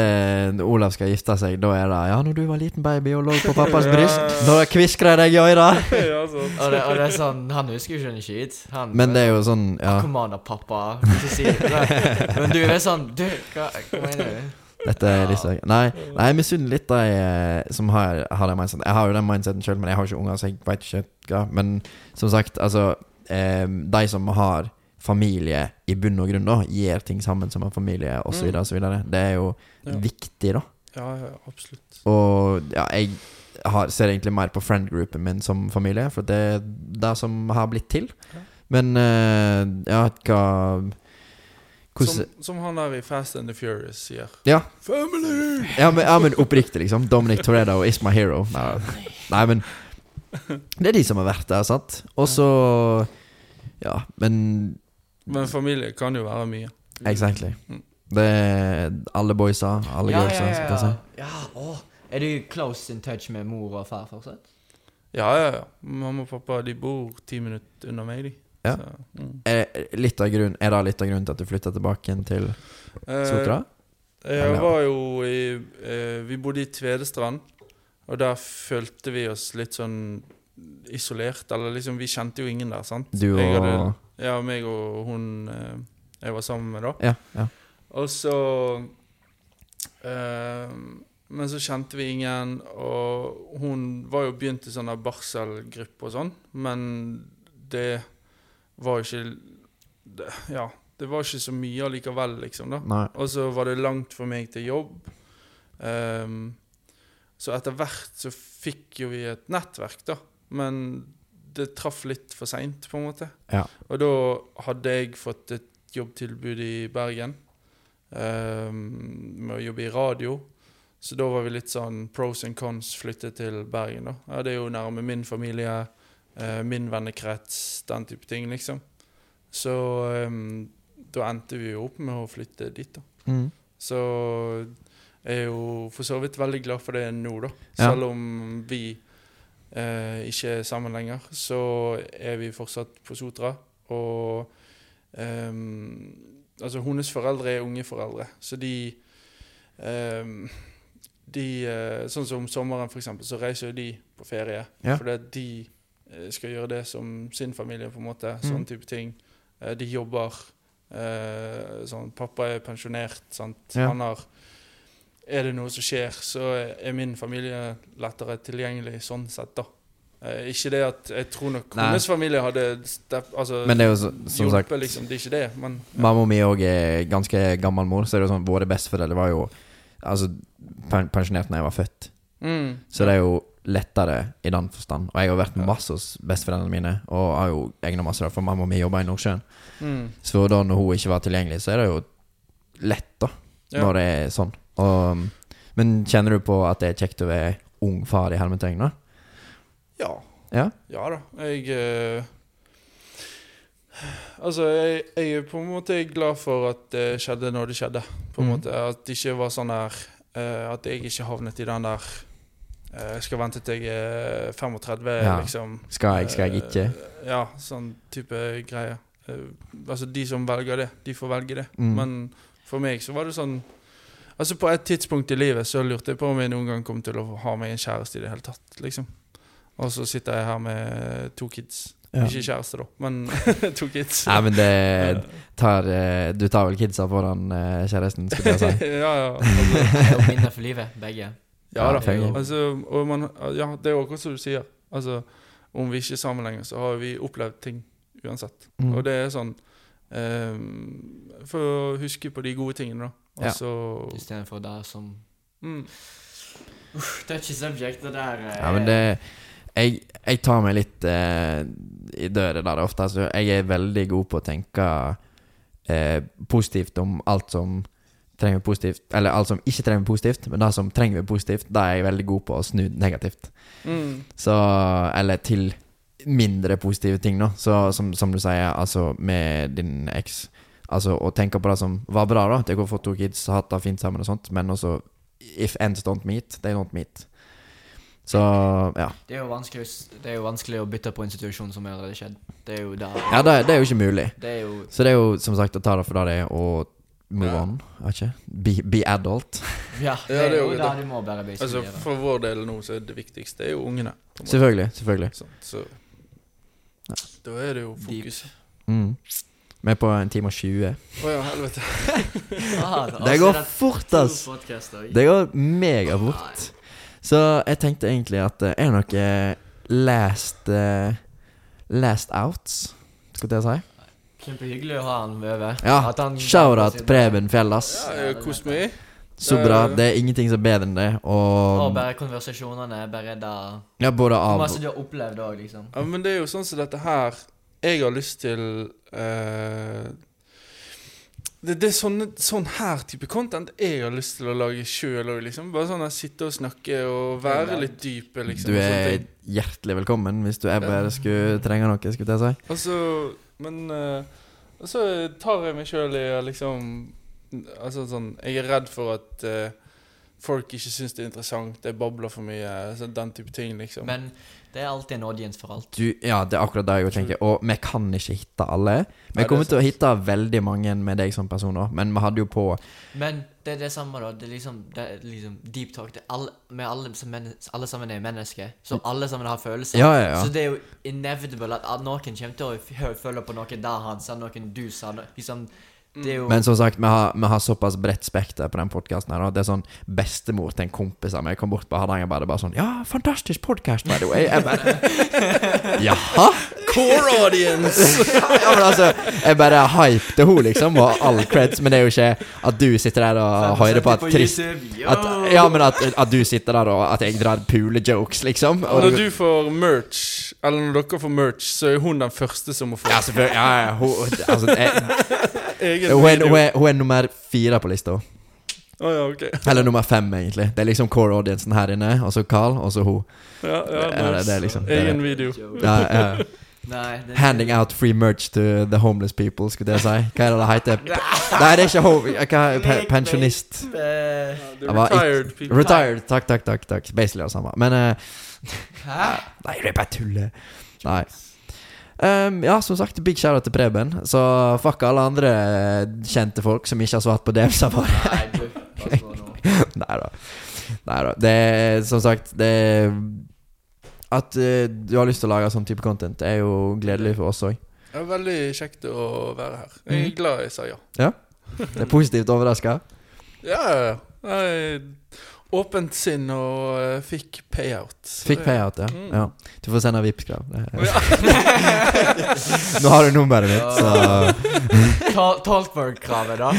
Olav skal gifte seg, da er det Ja, når du var liten baby og lå på pappas bryst, da kviskra jeg deg i øret. ja. Og det, og det er sånn Han husker jo ikke en skit. Han Men det er jo sånn Ja, Kom an da, pappa. Si. Men du er sånn Du, hva, hva mener du? Dette er liksom Nei, nei jeg misunner litt de eh, som har, har den mindseten. Jeg har jo den mindseten sjøl, men jeg har ikke unger, så jeg veit ikke hva. Men som sagt, altså eh, De som har familie i bunn og grunn, da, gjør ting sammen som en familie, osv., Mm. osv. Det er jo Ja. viktig, da. Ja, ja, absolutt. Og ja, jeg har, ser egentlig mer på friend-groupen min som familie, for det er det som har blitt til. Ja. Men eh, ja, hva Som, som han der i Fast and the Furious sier. Ja. Family! Ja, men, ja, men oppriktig, liksom. Dominic Toretto is my hero. Nei, nei, men Det er de som har vært der, sant? Og så Ja, men Men familie kan jo være mye. Exactly. Mm. Det er alle boysa, alle Ja, girlsa, ja, ja, ja. ja å. Er du close in touch med mor og far fortsatt? Ja, ja, ja. Mamma og pappa de bor ti minutter unna meg, de. Ja. Så, mm. Er, litt av grunn, er det litt av grunnen til at du flytta tilbake igjen til Sotra? Eh, jeg var jo i eh, Vi bodde i Tvedestrand, og der følte vi oss litt sånn isolert. Eller liksom, vi kjente jo ingen der, sant? Du og hadde- Ja, meg og hun eh, jeg var sammen med, da. Ja. ja. Og så eh, Men så kjente vi ingen, og hun var jo begynt i sånn der barselgruppe og sånn, men det var ikke det, Ja, det var ikke så mye allikevel, liksom, da. Og så var det langt for meg til jobb. Um, så etter hvert så fikk jo vi et nettverk, da. Men det traff litt for seint, på en måte. Ja. Og da hadde jeg fått et jobbtilbud i Bergen um, med å jobbe i radio. Så da var vi litt sånn pros and cons flyttet til Bergen, da. Ja, det er jo nærme min familie, eh, min vennekrets, den type ting, liksom. Så um, da endte vi jo opp med å flytte dit, da. Mm. Så jeg er jo for så vidt veldig glad for det nå, da. Ja. Selv om vi eh, ikke er sammen lenger, så er vi fortsatt på Sotra. Og um, altså hennes foreldre er unge foreldre, så de um, de, eh, Sånn som om sommeren, for eksempel, så reiser jo de på ferie. Ja. Fordi de skal gjøre det som sin familie, på en måte. Mm. Sånn type ting. Eh, de jobber. Eh, sånn, pappa er pensjonert. Sant? Ja. Han har Er det noe som skjer, så er min familie lettere tilgjengelig sånn sett, da. Eh, ikke det at jeg tror nok hennes familie hadde step, altså, Men det er jo så, som sagt liksom. Det er ikke det, men Mamma mi òg er ganske gammel mor, så er det jo sånn våre besteforeldre var jo Altså pensjonert da jeg var født. mm, Så det er jo lettere i den forstand. Og jeg har vært masse hos besteforeldrene mine, og har jo egna masse der, for mamma mi jobber i Nordsjøen. mm, Så da når hun ikke var tilgjengelig, så er det jo lett, da. Ja. Når det er sånn. Og, men kjenner du på at det er kjekt å være ung far i hermetegn, da? Ja. Ja? Ja da. Jeg eh, Altså, jeg, jeg er på en måte glad for at det skjedde når det skjedde. På en mm. måte At det ikke var sånn her eh, At jeg ikke havnet i den der Jeg skal vente til jeg er 35, Ja. liksom. Skal jeg, skal jeg ikke? Eh, ja, sånn type greie. Eh, altså, de som velger det, de får velge det. Mm. Men for meg så var det sånn Altså På et tidspunkt i livet så lurte jeg på om jeg noen gang kom til å ha meg en kjæreste i det hele tatt. liksom Og så sitter jeg her med to kids. Ja. Ikke kjæreste, da, men to kids. Nei, men det tar eh, Du tar vel kidsa foran eh, kjæresten, skulle jeg si. ja, ja. Det jo minner for livet, begge. Ja da. det er Altså, og man, ja, det er jo akkurat som du sier. Altså, om vi ikke er sammen lenger, så har vi opplevd ting uansett. Mm. Og det er sånn um, For å huske på de gode tingene, da. Altså, Ja. Istedenfor det som mm, Touchy subject, det der eh, Ja, men det Jeg, jeg tar meg litt eh, i døde der ofte. Altså, jeg er veldig god på å tenke eh, positivt om alt som trenger vi positivt Eller alt som ikke trenger vi positivt, men det som trenger vi positivt, det er jeg veldig god på å snu negativt. mm, Så Eller til mindre positive ting, da. Så som, som du sier, altså med din eks. Altså å tenke på det som var bra, da. At jeg har fått to kids, hatt det fint sammen og sånt. Men også If ends don't meet, they don't meet. Så ja. Det er, jo vanskelig, det er jo vanskelig å bytte på institusjon som allerede skjedd. Det er jo der. Ja, det, det er jo ikke mulig. Det er jo Så det er jo som sagt å ta det for det det er, og move Ja. on. Ikke? Be, be adult. Ja, det Ja, er det er jo det. du må bare Altså, for vår del nå så er det viktigste er jo ungene. Selvfølgelig. selvfølgelig Sånn, så Da er det jo fokus. mm. Vi er på en time og 20. Å ja, helvete. Ah, Det går fort, ass! Det går megafort. Så jeg tenkte egentlig at Det Er det noe last uh, Last outs, skal jeg si? Kjempehyggelig å ha han over. Ja, Shout-out Preben Fjellas. Ja, meg. Så bra. Det er ingenting som er bedre enn det. Og Og bare konversasjonene. Bare da ja, både av Hvor masse du har opplevd òg, liksom. Ja, men det er jo sånn som dette her Jeg har lyst til uh, det, det er sånn, sånn her type content jeg har lyst til å lage sjøl òg, liksom. Bare sånn her sitte og snakke og være litt dype, liksom. Du er hjertelig velkommen hvis du ever skulle trenge noe, skulle jeg si. Og så Men uh, så tar jeg meg sjøl i liksom Altså sånn Jeg er redd for at uh, folk ikke syns det er interessant, det babler for mye, så den type ting, liksom. Men det er alltid en audience for alt. Du, ja, det er akkurat det jeg tenker. Og vi kan ikke hitte alle. Vi kommer er til å hitte veldig mange med deg som person òg, men vi hadde jo på Men det er det samme, da. Det er liksom, det er liksom deep talk. Det er alle, med alle, alle sammen er mennesker. Så alle sammen har følelser. Ja, ja, ja. Så det er jo inevitable at, at noen kommer til å føle på noe der han sa, noen du sa. Liksom, det jo Men som sagt, vi har, vi har såpass bredt spekter på den podkasten her. Det er sånn bestemor til en kompis av meg kom bort på Hardangerbadet bare sånn Ja, fantastisk podkast, by the way. Jeg bare Jaha? Core audience! Ja, men altså, jeg bare hypte henne, liksom, og all creds, men det er jo ikke at du sitter der og hører på at trist at, Ja, men at, at du sitter der og at jeg drar pule-jokes, liksom. Og når du får merch, eller når dere får merch, så er hun den første som må få. Ja, selvfølgelig. Ja, ja, hun, altså, jeg, hun, er, hun, er, hun er nummer fire på lista. Å ja, ok. Eller nummer fem, egentlig. Det er liksom core audiencen her inne, og så Carl, og så hun. Ja, ja, Det nice. det er liksom- det er Egen video. Ja, ja. Nei, det Handing out free merch to the homeless people, skulle jeg si. Hva er det det heter? Nei, det er ikke ho... Pe pensjonist? Uh, retired people. Retired. Takk, takk, takk. takk Basically det samme. Men uh, Hæ? Nei, det er bare tull. Nei. Um, ja, som sagt, big shout-out til Preben. Så fuck alle andre eh, kjente folk som ikke har svart på DMs-a våre. Nei da. Nei da. Det er som sagt det er, At uh, du har lyst til å lage sånn type content, er jo gledelig for oss òg. Er veldig kjekt å være her. Jeg er Mhm. glad jeg sa ja. Det er positivt overraska. Ja, ja, ja. Åpent sinn og eh, fikk payout. Fikk payout, ja. Mm. ja. Du får sende Vipps-krav. Nå har du nummeret mitt, så Ta- Talkmore-kravet, da.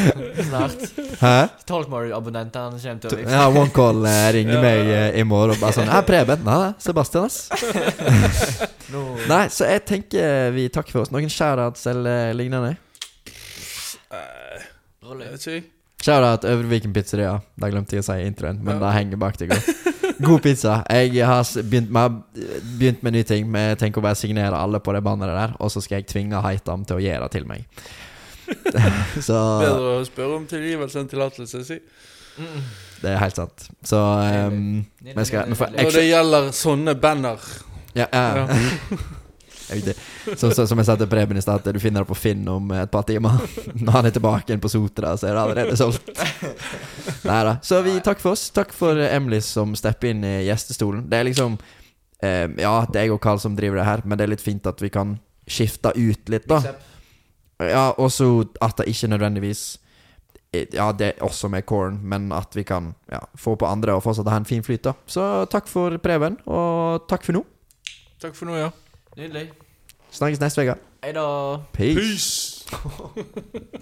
Snart. Hæ? Talkmore-abonnentene kommer til å Ja, OneCall eh, ringer Ja. meg eh, i morgen og bare sånn Hei, Preben. Nei, Sebastian, ass. no. Nei, så jeg tenker vi takker for oss. Noen shoutouts eller lignende? Uh, jeg vet ikke. Shoutout Øvreviken pizzeria. Det glemte jeg å si i introen, men Ja. det henger bak deg godt. God pizza. Jeg har begynt med, begynt med nye ting. Men jeg tenker å bare signere alle på det banneret der, og så skal jeg tvinge Heitam til å gjøre det til meg. så Bedre å spørre om tilgivelse enn tillatelse, si. Mm. det er helt sant. Så um, vi skal vi får Når det gjelder sånne banner. Ja, ja. Ja. Så, så, som jeg sa til Preben i stad, du finner det på Finn om et par timer. Når han er tilbake igjen på Sotra, så er det allerede solgt. Nei da. Så vi takk for oss. Takk for Emily som stepper inn i gjestestolen. Det er liksom eh, Ja, det er jeg og Carl som driver det her, men det er litt fint at vi kan skifte ut litt, da. Ja, også at det ikke nødvendigvis eh, Ja, det er også med corn, men at vi kan ja, få på andre og fortsatt ha en fin flyt, da. Så takk for Preben, og takk for nå. Takk for nå, ja. Nydelig. Snakkes neste uke. Hei da. Peace. Peace!